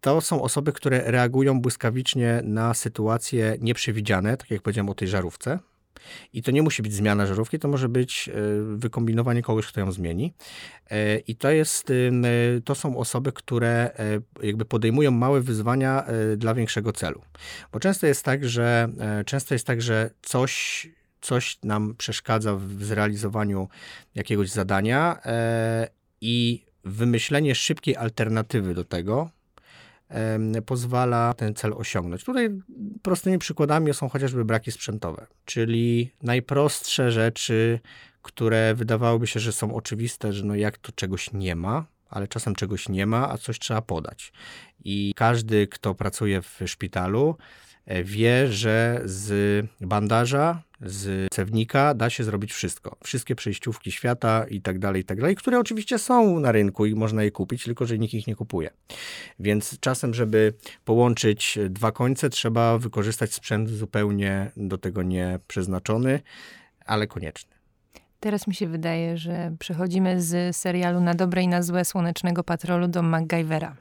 to są osoby, które reagują błyskawicznie na sytuacje nieprzewidziane, tak jak powiedziałem o tej żarówce. I to nie musi być zmiana żarówki, to może być e, wykombinowanie kogoś, kto ją zmieni. E, I to jest, to są osoby, które e, jakby podejmują małe wyzwania dla większego celu. Bo często jest tak, że często jest tak, że coś coś nam przeszkadza w zrealizowaniu jakiegoś zadania i wymyślenie szybkiej alternatywy do tego pozwala ten cel osiągnąć. Tutaj prostymi przykładami są chociażby braki sprzętowe, czyli najprostsze rzeczy, które wydawałoby się, że są oczywiste, że no jak to czegoś nie ma, ale czasem czegoś nie ma, a coś trzeba podać. I każdy, kto pracuje w szpitalu, e, wie, że z bandaża z cewnika da się zrobić wszystko. Wszystkie przejściówki świata i tak dalej, i tak dalej, które oczywiście są na rynku i można je kupić, tylko że nikt ich nie kupuje. Więc czasem, żeby połączyć dwa końce, trzeba wykorzystać sprzęt zupełnie do tego nie przeznaczony, ale konieczny. Teraz mi się wydaje, że przechodzimy z serialu Na dobre i na złe Słonecznego Patrolu do MacGyvera.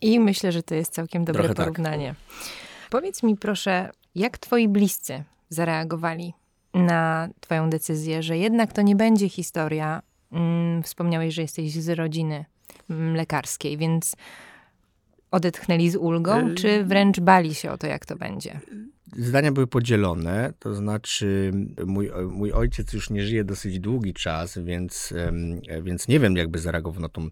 I myślę, że to jest całkiem dobre Trochę tak. porównanie. Tak. Powiedz mi proszę, jak twoi bliscy zareagowali na Twoją decyzję, że jednak to nie będzie historia. Mm, wspomniałeś, że jesteś z rodziny mm, lekarskiej, więc odetchnęli z ulgą, czy wręcz bali się o to, jak to będzie? Zdania były podzielone, to znaczy mój, mój ojciec już nie żyje dosyć długi czas, więc, więc nie wiem, jakby zareagował na, tą,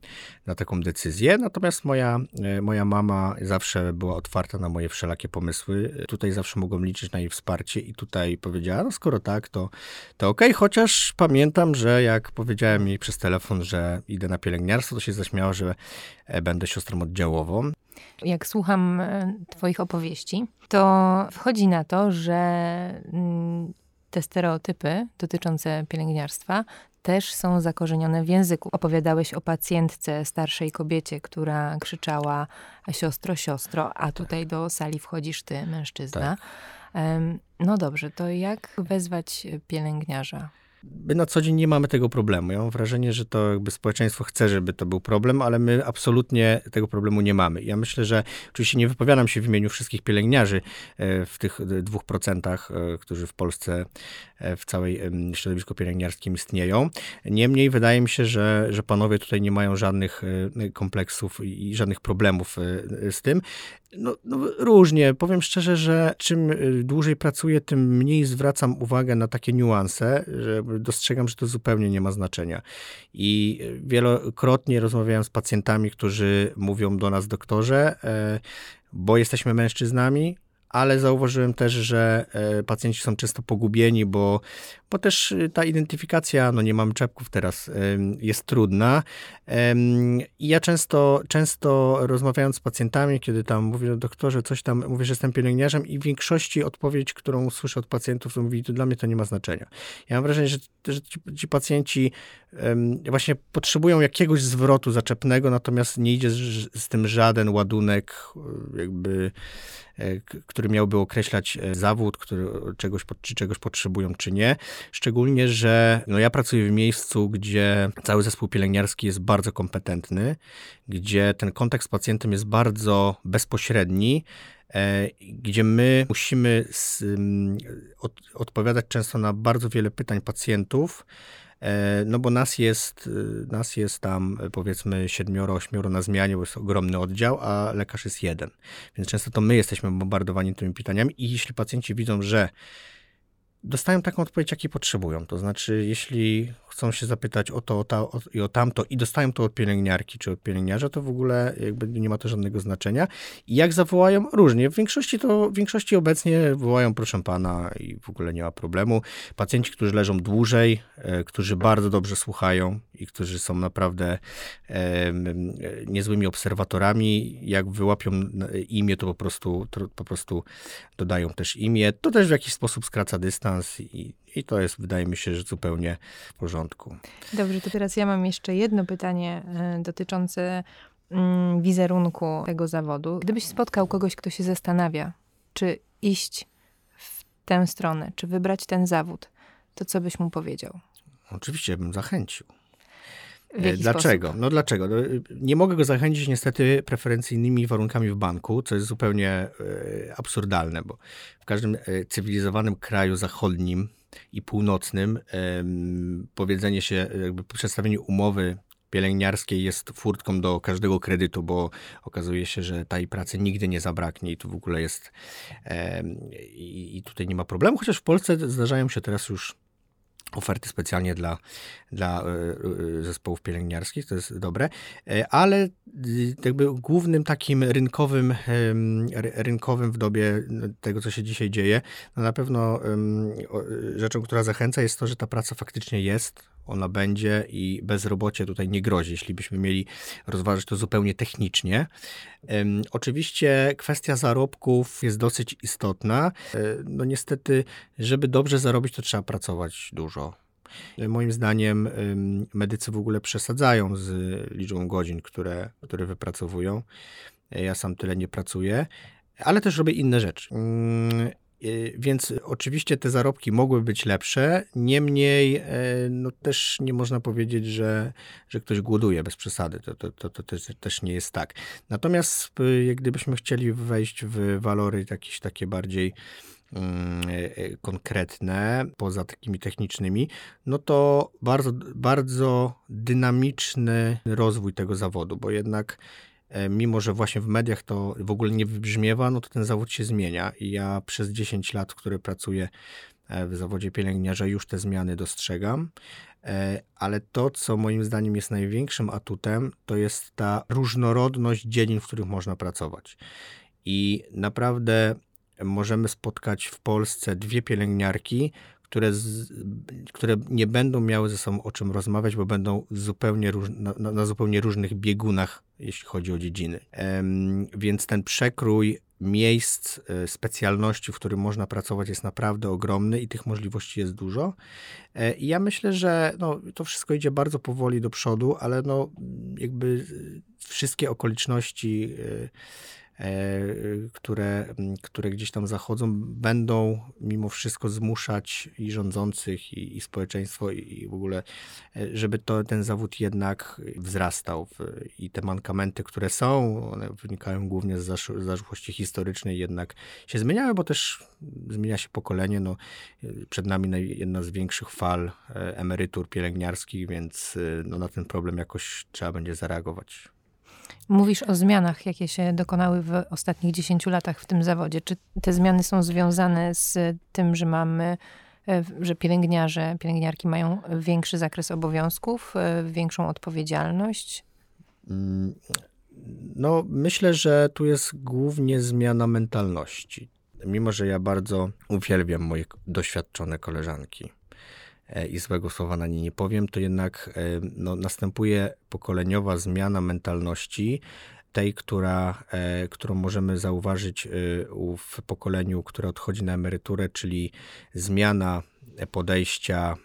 na taką decyzję. Natomiast moja, e, moja mama zawsze była otwarta na moje wszelakie pomysły. Tutaj zawsze mogłem liczyć na jej wsparcie i tutaj powiedziała, no skoro tak, to, to okej, okay. chociaż pamiętam, że jak powiedziałem jej przez telefon, że idę na pielęgniarstwo, to się zaśmiała, że e, będę siostrą oddziałową. Jak słucham e, Twoich opowieści, to wchodzi na to, że mm, te stereotypy dotyczące pielęgniarstwa też są zakorzenione w języku. Opowiadałeś o pacjentce, starszej kobiecie, która krzyczała siostro, siostro, a tutaj do sali wchodzisz ty, mężczyzna. Tak. No dobrze, to jak wezwać pielęgniarza? My na co dzień nie mamy tego problemu. Ja mam wrażenie, że to jakby społeczeństwo chce, żeby to był problem, ale my absolutnie tego problemu nie mamy. Ja myślę, że oczywiście nie wypowiadam się w imieniu wszystkich pielęgniarzy e, w tych dwóch procentach, e, którzy w Polsce w całej środowisku pielęgniarskim istnieją. Niemniej wydaje mi się, że, że panowie tutaj nie mają żadnych kompleksów i żadnych problemów z tym. No, no, różnie. Powiem szczerze, że czym dłużej pracuję, tym mniej zwracam uwagę na takie niuanse, że dostrzegam, że to zupełnie nie ma znaczenia. I wielokrotnie rozmawiałem z pacjentami, którzy mówią do nas, doktorze, e, bo jesteśmy mężczyznami, ale zauważyłem też, że e, pacjenci są często pogubieni, bo, bo też y, ta identyfikacja, no nie mamy czepków teraz, jest trudna. Ja często, często rozmawiając z pacjentami, kiedy tam mówię, do doktorze, coś tam, mówię, że jestem pielęgniarzem i w większości odpowiedź, którą słyszę od pacjentów, to mówi, to dla mnie to nie ma znaczenia. Ja mam wrażenie, że, że ci, ci pacjenci właśnie potrzebują jakiegoś zwrotu zaczepnego, natomiast nie idzie z, z tym żaden ładunek, jakby E, który miałby określać e, zawód, który czegoś, czy czegoś potrzebują, czy nie. Szczególnie, że no ja pracuję w miejscu, gdzie cały zespół pielęgniarski jest bardzo kompetentny, gdzie ten kontakt z pacjentem jest bardzo bezpośredni, e, gdzie my musimy z, od, odpowiadać często na bardzo wiele pytań pacjentów, E, no bo nas jest, y, nas jest tam e, powiedzmy siedmioro, ośmioro na zmianie, bo jest ogromny oddział, a lekarz jest jeden. Więc często to my jesteśmy bombardowani tymi pytaniami i jeśli pacjenci widzą, że dostają taką odpowiedź, jakiej potrzebują. To znaczy, jeśli chcą się zapytać o to o ta, o, i o tamto i dostają to od pielęgniarki czy od pielęgniarza, to w ogóle jakby nie ma to żadnego znaczenia. I jak zawołają? Różnie. W większości to, w większości obecnie wołają proszę pana i w ogóle nie ma problemu. Pacjenci, którzy leżą dłużej, e, którzy bardzo dobrze słuchają i którzy są naprawdę e, niezłymi obserwatorami, jak wyłapią imię, to po prostu, to po prostu dodają też imię. To też w jakiś sposób skraca dystans i, i to jest, wydaje mi się, że zupełnie w porządku. Dobrze, to teraz ja mam jeszcze jedno pytanie e, dotyczące mm, wizerunku tego zawodu. Gdybyś spotkał kogoś, kto się zastanawia, czy iść w tę stronę, czy wybrać ten zawód, to co byś mu powiedział? Oczywiście bym zachęcił. E, dlaczego? Sposób? No dlaczego? No, nie mogę go zachęcić niestety preferencyjnymi warunkami w banku, co jest zupełnie e, absurdalne, bo w każdym cywilizowanym kraju zachodnim i północnym powiedzenie się, jakby przedstawienie umowy pielęgniarskiej jest furtką do każdego kredytu, bo okazuje się, że tej pracy nigdy nie zabraknie i tu w ogóle jest i tutaj nie ma problemu, chociaż w Polsce zdarzają się teraz już oferty specjalnie dla, dla e, e, zespołów pielęgniarskich, to jest dobre, e, ale jakby głównym takim rynkowym, rynkowym w dobie tego, co się dzisiaj dzieje, no na pewno rzeczą, która zachęca jest to, że ta praca faktycznie jest, ona będzie i bezrobocie tutaj nie grozi, jeśli byśmy mieli rozważyć to zupełnie technicznie. Oczywiście kwestia zarobków jest dosyć istotna. E, no niestety, żeby dobrze zarobić, to trzeba pracować dużo. Moim zdaniem medycy w ogóle przesadzają z liczbą godzin, które, które wypracowują. Ja sam tyle nie pracuję, ale też robię inne rzeczy. Y, więc oczywiście te zarobki mogły być lepsze, niemniej e, no, też nie można powiedzieć, że, że ktoś głoduje bez przesady. To, to, to, to też, też nie jest tak. Natomiast jak gdybyśmy chcieli wejść w walory jakieś takie bardziej mm, e, e, konkretne, poza takimi technicznymi, no to bardzo, bardzo dynamiczny rozwój tego zawodu, bo jednak mimo że właśnie w mediach to w ogóle nie wybrzmiewa, no to ten zawód się zmienia i ja przez 10 lat, które pracuję e, w zawodzie pielęgniarza, już te zmiany dostrzegam. E, ale to, co moim zdaniem jest największym atutem, to jest ta różnorodność dziedzin, w których można pracować. I naprawdę możemy spotkać w Polsce dwie pielęgniarki, które, z, które nie będą miały ze sobą o czym rozmawiać, bo będą zupełnie róż, na, na, zupełnie różnych biegunach, jeśli chodzi o dziedziny. Więc ten przekrój miejsc, e, specjalności, w którym można pracować, jest naprawdę ogromny i tych możliwości jest dużo. E, I ja myślę, że no, to wszystko idzie bardzo powoli do przodu, ale no, jakby wszystkie okoliczności które, które gdzieś tam zachodzą, będą mimo wszystko zmuszać i rządzących, i, i społeczeństwo, i, w ogóle, żeby to, ten zawód jednak wzrastał. I te mankamenty, które są, one wynikają głównie z zaszłości historycznej, jednak się zmieniały, bo też zmienia się pokolenie. No, przed nami jedna z większych fal emerytur pielęgniarskich, więc no, na ten problem jakoś trzeba będzie zareagować. Mówisz o zmianach, jakie się dokonały w ostatnich 10 latach w tym zawodzie. Czy te zmiany są związane z tym, że mamy, e, że pielęgniarze, pielęgniarki mają większy zakres obowiązków, e, większą odpowiedzialność? Mm, no, myślę, że tu jest głównie zmiana mentalności. Mimo, że ja bardzo uwielbiam moje doświadczone koleżanki i złego słowa na nie nie powiem, to jednak e, no, następuje pokoleniowa zmiana mentalności, tej, która, e, którą możemy zauważyć w pokoleniu, które odchodzi na emeryturę, czyli zmiana podejścia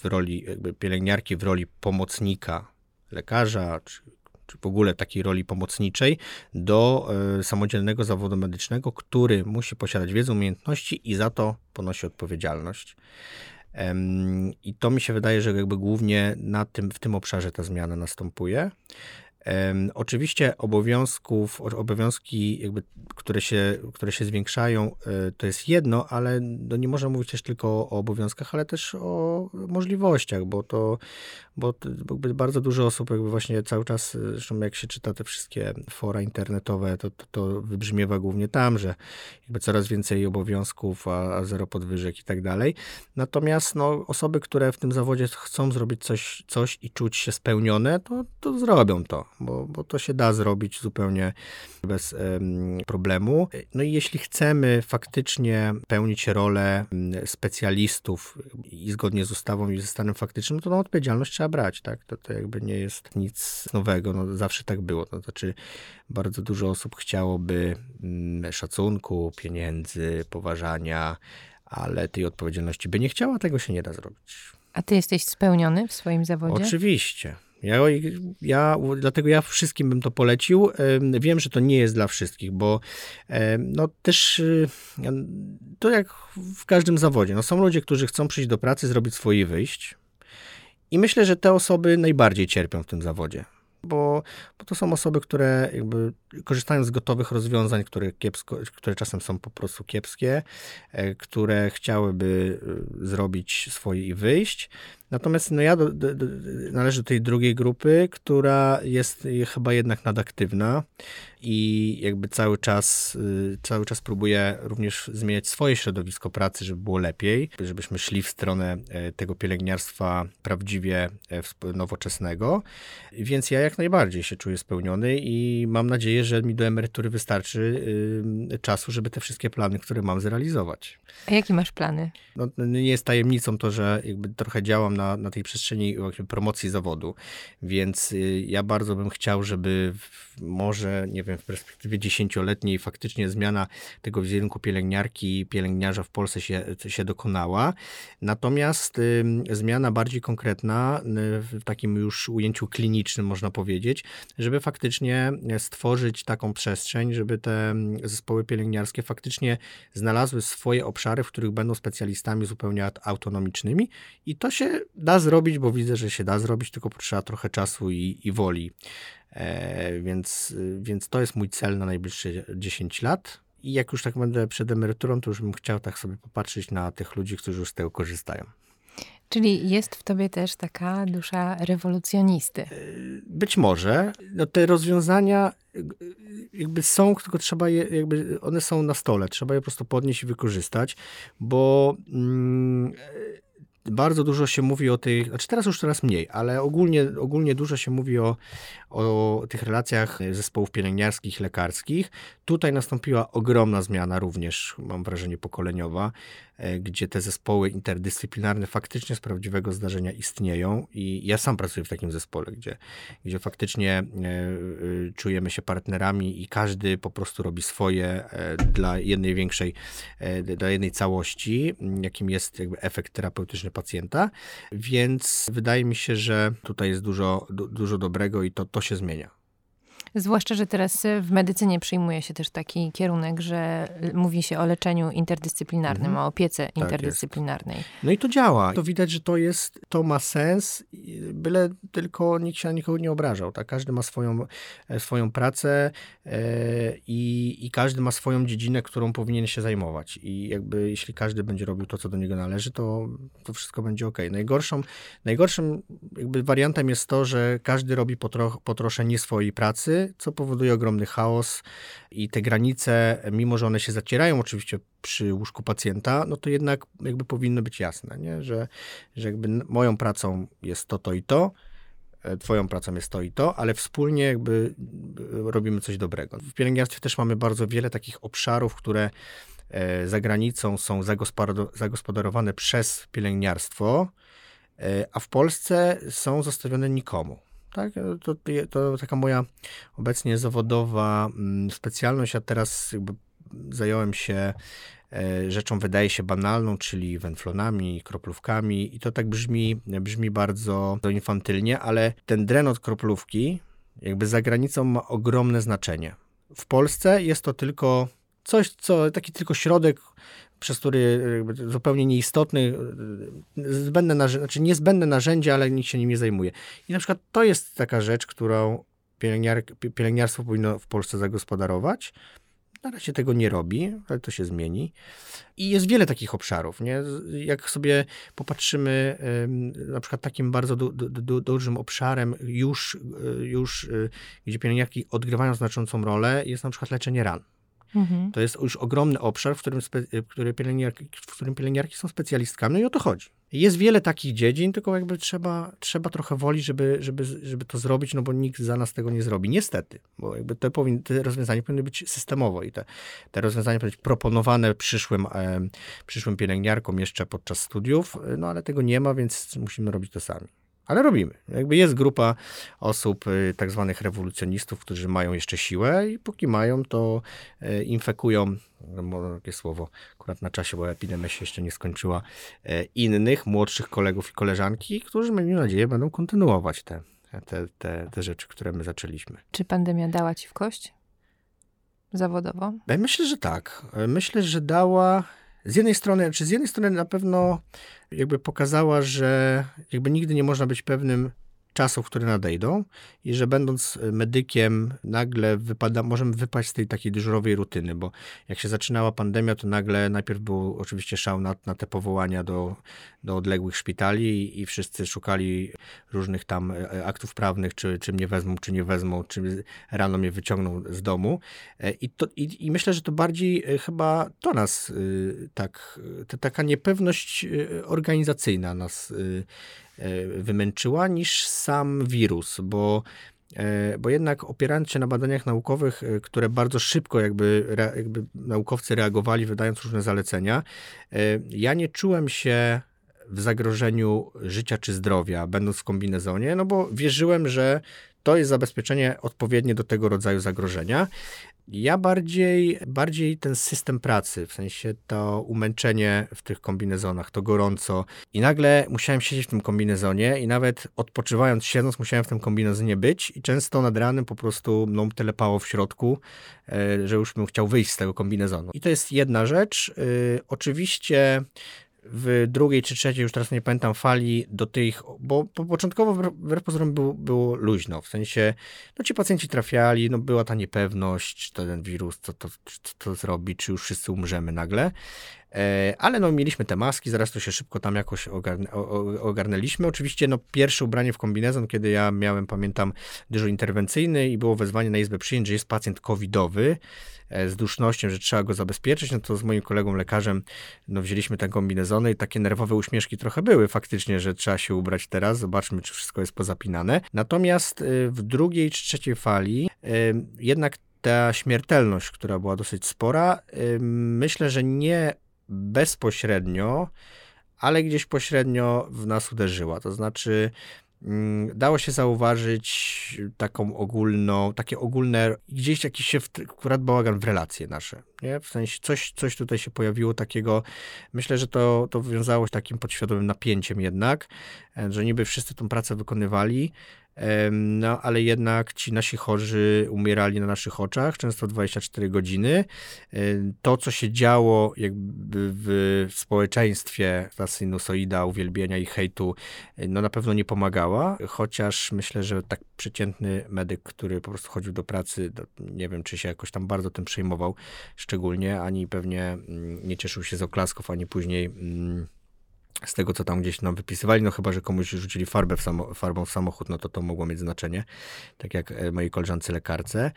w roli pielęgniarki, w roli pomocnika lekarza, czy czy w ogóle takiej roli pomocniczej, do e, samodzielnego zawodu medycznego, który musi posiadać wiedzę, umiejętności i za to ponosi odpowiedzialność. I to mi się wydaje, że jakby głównie na tym, w tym obszarze ta zmiana następuje. Oczywiście obowiązków, obowiązki, jakby, które, się, które się zwiększają, e, to jest jedno, ale no nie można mówić też tylko o obowiązkach, ale też o możliwościach, bo to bo bardzo dużo osób jakby właśnie cały czas, zresztą jak się czyta te wszystkie fora internetowe, to, to, to wybrzmiewa głównie tam, że jakby coraz więcej obowiązków, a, a zero podwyżek i tak dalej. Natomiast no, osoby, które w tym zawodzie chcą zrobić coś, coś i czuć się spełnione, to, to zrobią to, bo, bo to się da zrobić zupełnie bez problemu. No i jeśli chcemy faktycznie pełnić rolę specjalistów i zgodnie z ustawą i ze stanem faktycznym, to tą odpowiedzialność trzeba brać, tak? To, to jakby nie jest nic nowego, no zawsze tak było. To znaczy bardzo dużo osób chciałoby mm, szacunku, pieniędzy, poważania, ale tej odpowiedzialności by nie chciała, tego się nie da zrobić. A ty jesteś spełniony w swoim zawodzie? Oczywiście. Ja, ja, dlatego ja wszystkim bym to polecił. Wiem, że to nie jest dla wszystkich, bo no też y, to jak w każdym zawodzie. No są ludzie, którzy chcą przyjść do pracy, zrobić swoje wyjść, i myślę, że te osoby najbardziej cierpią w tym zawodzie, bo, bo to są osoby, które jakby korzystają z gotowych rozwiązań, które, kiepsko, które czasem są po prostu kiepskie, e, które chciałyby e, zrobić swoje i wyjść. Natomiast no ja do, do, do, należę do tej drugiej grupy, która jest chyba jednak nadaktywna i jakby cały czas, y, cały czas próbuje również zmieniać swoje środowisko pracy, żeby było lepiej, żebyśmy szli w stronę e, tego pielęgniarstwa prawdziwie e, nowoczesnego. Więc ja jak najbardziej się czuję spełniony i mam nadzieję, że mi do emerytury wystarczy y, czasu, żeby te wszystkie plany, które mam, zrealizować. A jakie masz plany? No, nie jest tajemnicą to, że jakby trochę działam na, na tej przestrzeni promocji zawodu, więc y, ja bardzo bym chciał, żeby może, nie wiem, w perspektywie dziesięcioletniej faktycznie zmiana tego wizerunku pielęgniarki, pielęgniarza w Polsce się, się dokonała. Natomiast y, zmiana bardziej konkretna, w takim już ujęciu klinicznym można powiedzieć, żeby faktycznie stworzyć taką przestrzeń, żeby te zespoły pielęgniarskie faktycznie znalazły swoje obszary, w których będą specjalistami zupełnie autonomicznymi i to się da zrobić, bo widzę, że się da zrobić, tylko potrzeba trochę czasu i, i woli. E, więc, więc to jest mój cel na najbliższe 10 lat. I jak już tak będę przed emeryturą, to już bym chciał tak sobie popatrzeć na tych ludzi, którzy już z tego korzystają. Czyli jest w tobie też taka dusza rewolucjonisty. E, być może. No te rozwiązania e, jakby są, tylko trzeba je, jakby one są na stole. Trzeba je po prostu podnieść i wykorzystać, bo mm, bardzo dużo się mówi o tych, znaczy teraz już coraz mniej, ale ogólnie, ogólnie dużo się mówi o, o tych relacjach zespołów pielęgniarskich, lekarskich. Tutaj nastąpiła ogromna zmiana również, mam wrażenie, pokoleniowa, e, gdzie te zespoły interdyscyplinarne faktycznie z prawdziwego zdarzenia istnieją i ja sam pracuję w takim zespole, gdzie, gdzie faktycznie e, e, czujemy się partnerami i każdy po prostu robi swoje dla jednej większej, dla jednej całości, jakim jest jakby efekt terapeutyczny pacjenta, więc wydaje mi się, że tutaj jest dużo, dużo dobrego i to, to się zmienia. Zwłaszcza, że teraz w medycynie przyjmuje się też taki kierunek, że mówi się o leczeniu interdyscyplinarnym, mhm. o opiece tak interdyscyplinarnej. Jest. No i to działa. To widać, że to jest, to ma sens, byle tylko nikt się na nikogo nie obrażał. Tak? Każdy ma swoją, e, swoją pracę e, i, i każdy ma swoją dziedzinę, którą powinien się zajmować. I jakby jeśli każdy będzie robił to, co do niego należy, to, to wszystko będzie ok. Najgorszą, najgorszym jakby wariantem jest to, że każdy robi po, tro, po trosze nie swojej pracy, co powoduje ogromny chaos i te granice, mimo że one się zacierają oczywiście przy łóżku pacjenta, no to jednak jakby powinno być jasne, nie? Że, że jakby moją pracą jest to, to i to, e, twoją pracą jest to i to, ale wspólnie jakby e, robimy coś dobrego. W pielęgniarstwie też mamy bardzo wiele takich obszarów, które e, za granicą są zagospodarowane przez pielęgniarstwo, a w Polsce są zostawione nikomu. Tak? To, to taka moja obecnie zawodowa mm, specjalność, a teraz jakby zająłem się e, rzeczą wydaje się banalną, czyli węflonami, kroplówkami i to tak brzmi, brzmi bardzo infantylnie, ale ten dren od kroplówki jakby za granicą ma ogromne znaczenie. W Polsce jest to tylko coś, co taki tylko środek, przez który zupełnie nieistotny, zbędne narzędzie, znaczy niezbędne narzędzie, ale nikt się nim nie zajmuje. I na przykład to jest taka rzecz, którą pielęgniar, pielęgniarstwo powinno w Polsce zagospodarować. Na razie tego nie robi, ale to się zmieni. I jest wiele takich obszarów. Nie? Jak sobie popatrzymy, na przykład takim bardzo du, du, dużym obszarem już, już, y, gdzie pielęgniarki odgrywają znaczącą rolę, jest na przykład leczenie ran. Mhm. To jest już ogromny obszar, w którym, który pielęgniarki, w którym pielęgniarki są specjalistkami, no i o to chodzi. Jest wiele takich dziedzin, tylko jakby trzeba, trzeba trochę woli, żeby, żeby, żeby to zrobić, no bo nikt za nas tego nie zrobi. Niestety, bo jakby te, powin, te rozwiązania powinny być systemowo i te, te rozwiązania powinny być proponowane przyszłym, e, przyszłym pielęgniarkom jeszcze podczas studiów, no ale tego nie ma, więc musimy robić to sami ale robimy. Jakby jest grupa osób, y, tak zwanych rewolucjonistów, którzy mają jeszcze siłę i póki mają, to y, infekują, no, takie słowo akurat na czasie, bo epidemia się jeszcze nie skończyła, y, innych, młodszych kolegów i koleżanki, którzy, mam nadzieję, będą kontynuować te, te, te, te rzeczy, które my zaczęliśmy. Czy pandemia dała ci w kość? Zawodowo? Myślę, że tak. Myślę, że dała z jednej strony, czy z jednej strony na pewno jakby pokazała, że jakby nigdy nie można być pewnym czasów, które nadejdą i że będąc medykiem nagle wypada, możemy wypaść z tej takiej dyżurowej rutyny, bo jak się zaczynała pandemia, to nagle najpierw był oczywiście szał na, na te powołania do, do odległych szpitali i wszyscy szukali różnych tam e, aktów prawnych, czy, czy mnie wezmą, czy nie wezmą, czy rano mnie wyciągną z domu. E, I, to, i, i myślę, że to bardziej e, chyba to nas tak, to taka niepewność organizacyjna nas E, wymęczyła niż sam wirus, bo e, bo jednak opierając się na badaniach naukowych, e, które bardzo szybko jakby, jakby naukowcy reagowali, wydając różne zalecenia, ja nie czułem się w zagrożeniu życia czy zdrowia, będąc w kombinezonie, no bo wierzyłem, że to jest zabezpieczenie odpowiednie do tego rodzaju zagrożenia. Ja bardziej, bardziej ten system pracy, w sensie to umęczenie w tych kombinezonach, to gorąco. I nagle musiałem siedzieć w tym kombinezonie i nawet odpoczywając, siedząc, musiałem w tym kombinezonie być i często nad ranem po prostu mną telepało w środku, e, że już bym chciał wyjść z tego kombinezonu. I to jest jedna rzecz. E, oczywiście w drugiej czy trzeciej, już teraz nie pamiętam, fali do tych, bo, bo początkowo wbrew pozorom było, było luźno, w sensie, no ci pacjenci trafiali, no była ta niepewność, czy ten wirus, co to, co to zrobi, czy już wszyscy umrzemy nagle, ale no mieliśmy te maski, zaraz to się szybko tam jakoś ogarnę, ogarnęliśmy. Oczywiście no pierwsze ubranie w kombinezon, kiedy ja miałem, pamiętam, dyżur interwencyjny i było wezwanie na izbę przyjęć, że jest pacjent covidowy, E, z dusznością, że trzeba go zabezpieczyć, no to z moim kolegą lekarzem no, wzięliśmy te kombinezony i takie nerwowe uśmieszki trochę były faktycznie, że trzeba się ubrać teraz, zobaczmy, czy wszystko jest pozapinane. Natomiast e, w drugiej czy trzeciej fali e, jednak ta śmiertelność, która była dosyć spora, myślę, że nie bezpośrednio, ale gdzieś pośrednio w nas uderzyła. To znaczy, Mm, dało się zauważyć taką ogólną, takie ogólne, gdzieś jakiś się, akurat bałagan w relacje nasze, nie? W sensie coś, coś tutaj się pojawiło takiego, myślę, że to, to wiązało się takim podświadomym napięciem jednak, e, że niby wszyscy tą pracę wykonywali, no ale jednak ci nasi chorzy umierali na naszych oczach, często 24 godziny. To, co się działo jakby w społeczeństwie, ta sinusoida uwielbienia i hejtu, no na pewno nie pomagała, chociaż myślę, że tak przeciętny medyk, który po prostu chodził do pracy, nie wiem, czy się jakoś tam bardzo tym przejmował szczególnie, ani pewnie mm, nie cieszył się z oklasków, ani później mm, z tego, co tam gdzieś nam wypisywali, no chyba, że komuś rzucili farbę w samo, farbą w samochód, no to to mogło mieć znaczenie, tak jak e, mojej koleżance lekarce.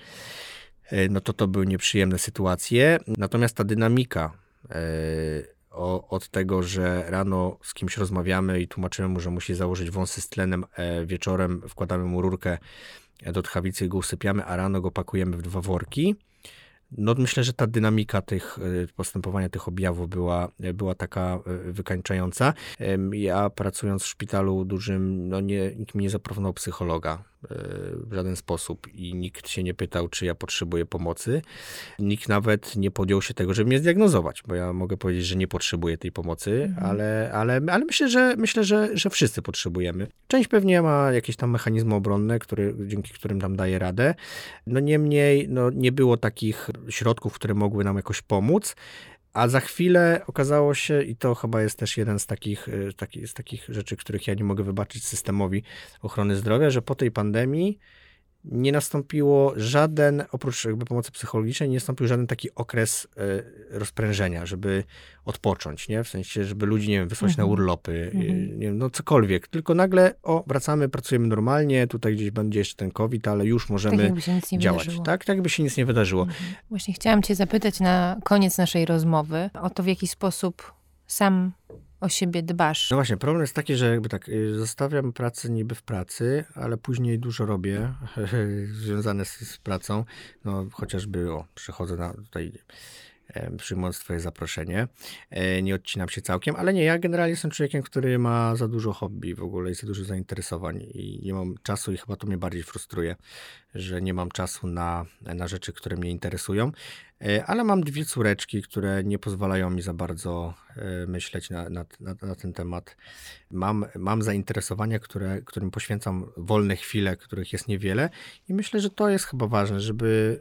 E, no to to były nieprzyjemne sytuacje. Natomiast ta dynamika e, o, od tego, że rano z kimś rozmawiamy i tłumaczymy mu, że musi założyć wąsy z tlenem, wieczorem wkładamy mu rurkę do tchawicy i go usypiamy, a rano go pakujemy w dwa worki, no myślę, że ta dynamika tych e, postępowania tych objawów była, była taka e, wykańczająca. Ja pracując w szpitalu dużym, no nie, nikt mi nie zaproponował psychologa w żaden sposób i nikt się nie pytał, czy ja potrzebuję pomocy. Nikt nawet nie podjął się tego, żeby mnie zdiagnozować, bo ja mogę powiedzieć, że nie potrzebuję tej pomocy, mhm. ale, ale, ale myślę, że myślę, że, że wszyscy potrzebujemy. Część pewnie ma jakieś tam mechanizmy obronne, który, dzięki którym tam daje radę. No niemniej no, nie było takich środków, które mogły nam jakoś pomóc. A za chwilę okazało się, i to chyba jest też jeden z takich, y, taki, z takich rzeczy, których ja nie mogę wybaczyć systemowi ochrony zdrowia, że po tej pandemii nie nastąpiło żaden, oprócz jakby pomocy psychologicznej, nie nastąpił żaden taki okres e, rozprężenia, żeby odpocząć, nie? W sensie, żeby ludzi, nie wiem, wysłać mhm. na urlopy, mhm. nie wiem, no cokolwiek. Tylko nagle, o, wracamy, pracujemy normalnie, tutaj gdzieś będzie jeszcze ten COVID, ale już możemy tak, działać. Wydarzyło. Tak, tak jakby się nic nie wydarzyło. Mhm. Właśnie chciałam cię zapytać na koniec naszej rozmowy o to, w jaki sposób sam o siebie dbasz. No właśnie, problem jest taki, że jakby tak, y, zostawiam pracę niby w pracy, ale później dużo robię związane z, z, pracą. No chociażby, o, przychodzę na tutaj przyjmując twoje zaproszenie. E, nie odcinam się całkiem, ale nie, ja generalnie jestem człowiekiem, który ma za dużo hobby w ogóle i za dużo zainteresowań i nie mam czasu i chyba to mnie bardziej frustruje, że nie mam czasu na, na rzeczy, które mnie interesują. E, ale mam dwie córeczki, które nie pozwalają mi za bardzo e, myśleć na, na, na, na ten temat. Mam, mam zainteresowania, które, którym poświęcam wolne chwile, których jest niewiele i myślę, że to jest chyba ważne, żeby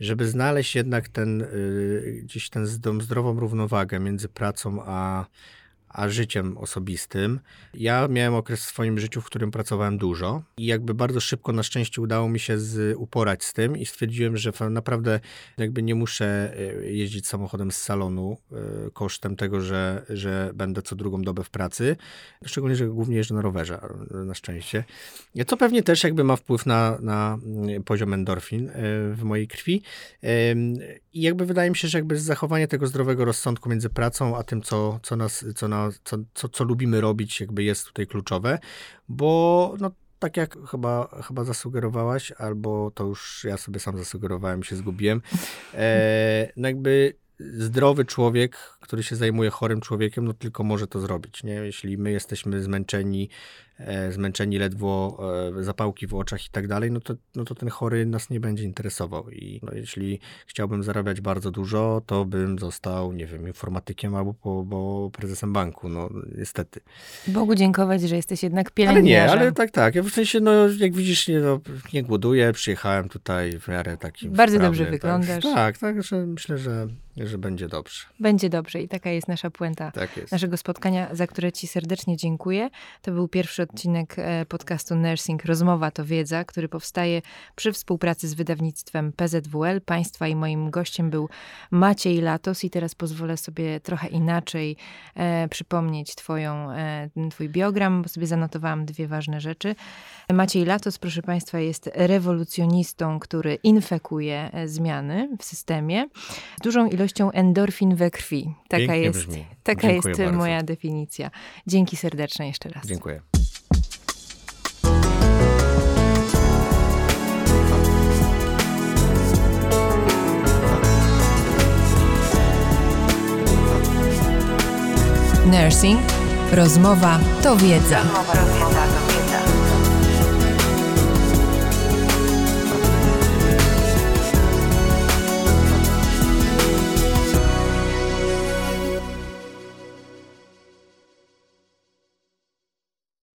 żeby znaleźć jednak ten, y, gdzieś tę zdrową równowagę między pracą a, a życiem osobistym. Ja miałem okres w swoim życiu, w którym pracowałem dużo i jakby bardzo szybko na szczęście udało mi się z, uporać z tym i stwierdziłem, że naprawdę jakby nie muszę e, jeździć samochodem z salonu e, kosztem tego, że, że będę co drugą dobę w pracy. Szczególnie, że głównie jeżdżę na rowerze, na szczęście. Co pewnie też jakby ma wpływ na, na poziom endorfin e, w mojej krwi. I jakby wydaje mi się, że jakby zachowanie tego zdrowego rozsądku między pracą a tym, co, co, nas, co, co, co, co lubimy robić, jakby jest tutaj kluczowe, bo no, tak jak chyba, chyba zasugerowałaś, albo to już ja sobie sam zasugerowałem się zgubiłem, e, no jakby zdrowy człowiek, który się zajmuje chorym człowiekiem, no tylko może to zrobić. Nie? Jeśli my jesteśmy zmęczeni, e, zmęczeni ledwo, e, zapałki w oczach i tak dalej, no to, no to ten chory nas nie będzie interesował. I no, jeśli chciałbym zarabiać bardzo dużo, to bym został, nie wiem, informatykiem albo po, bo prezesem banku. No niestety. Bogu dziękować, że jesteś jednak pielęgniarzem. Ale nie, ale tak, tak. Ja w sensie, no jak widzisz, nie, no, nie głoduję, przyjechałem tutaj w miarę takim Bardzo dobrze tak. wyglądasz. Tak, tak, że myślę, że, że będzie dobrze. Będzie dobrze i taka jest nasza puenta tak naszego spotkania, za które Ci serdecznie dziękuję. To był pierwszy odcinek e, podcastu Nursing Rozmowa to Wiedza, który powstaje przy współpracy z wydawnictwem PZWL. Państwa i moim gościem był Maciej Latos i teraz pozwolę sobie trochę inaczej e, przypomnieć twoją, e, Twój biogram, bo sobie zanotowałam dwie ważne rzeczy. Maciej Latos, proszę Państwa, jest rewolucjonistą, który infekuje e, zmiany w systemie dużą ilością endorfin we krwi. Taka jest, taka jest moja definicja. Dzięki serdeczne jeszcze raz. Dziękuję. Nursing. Rozmowa to wiedza.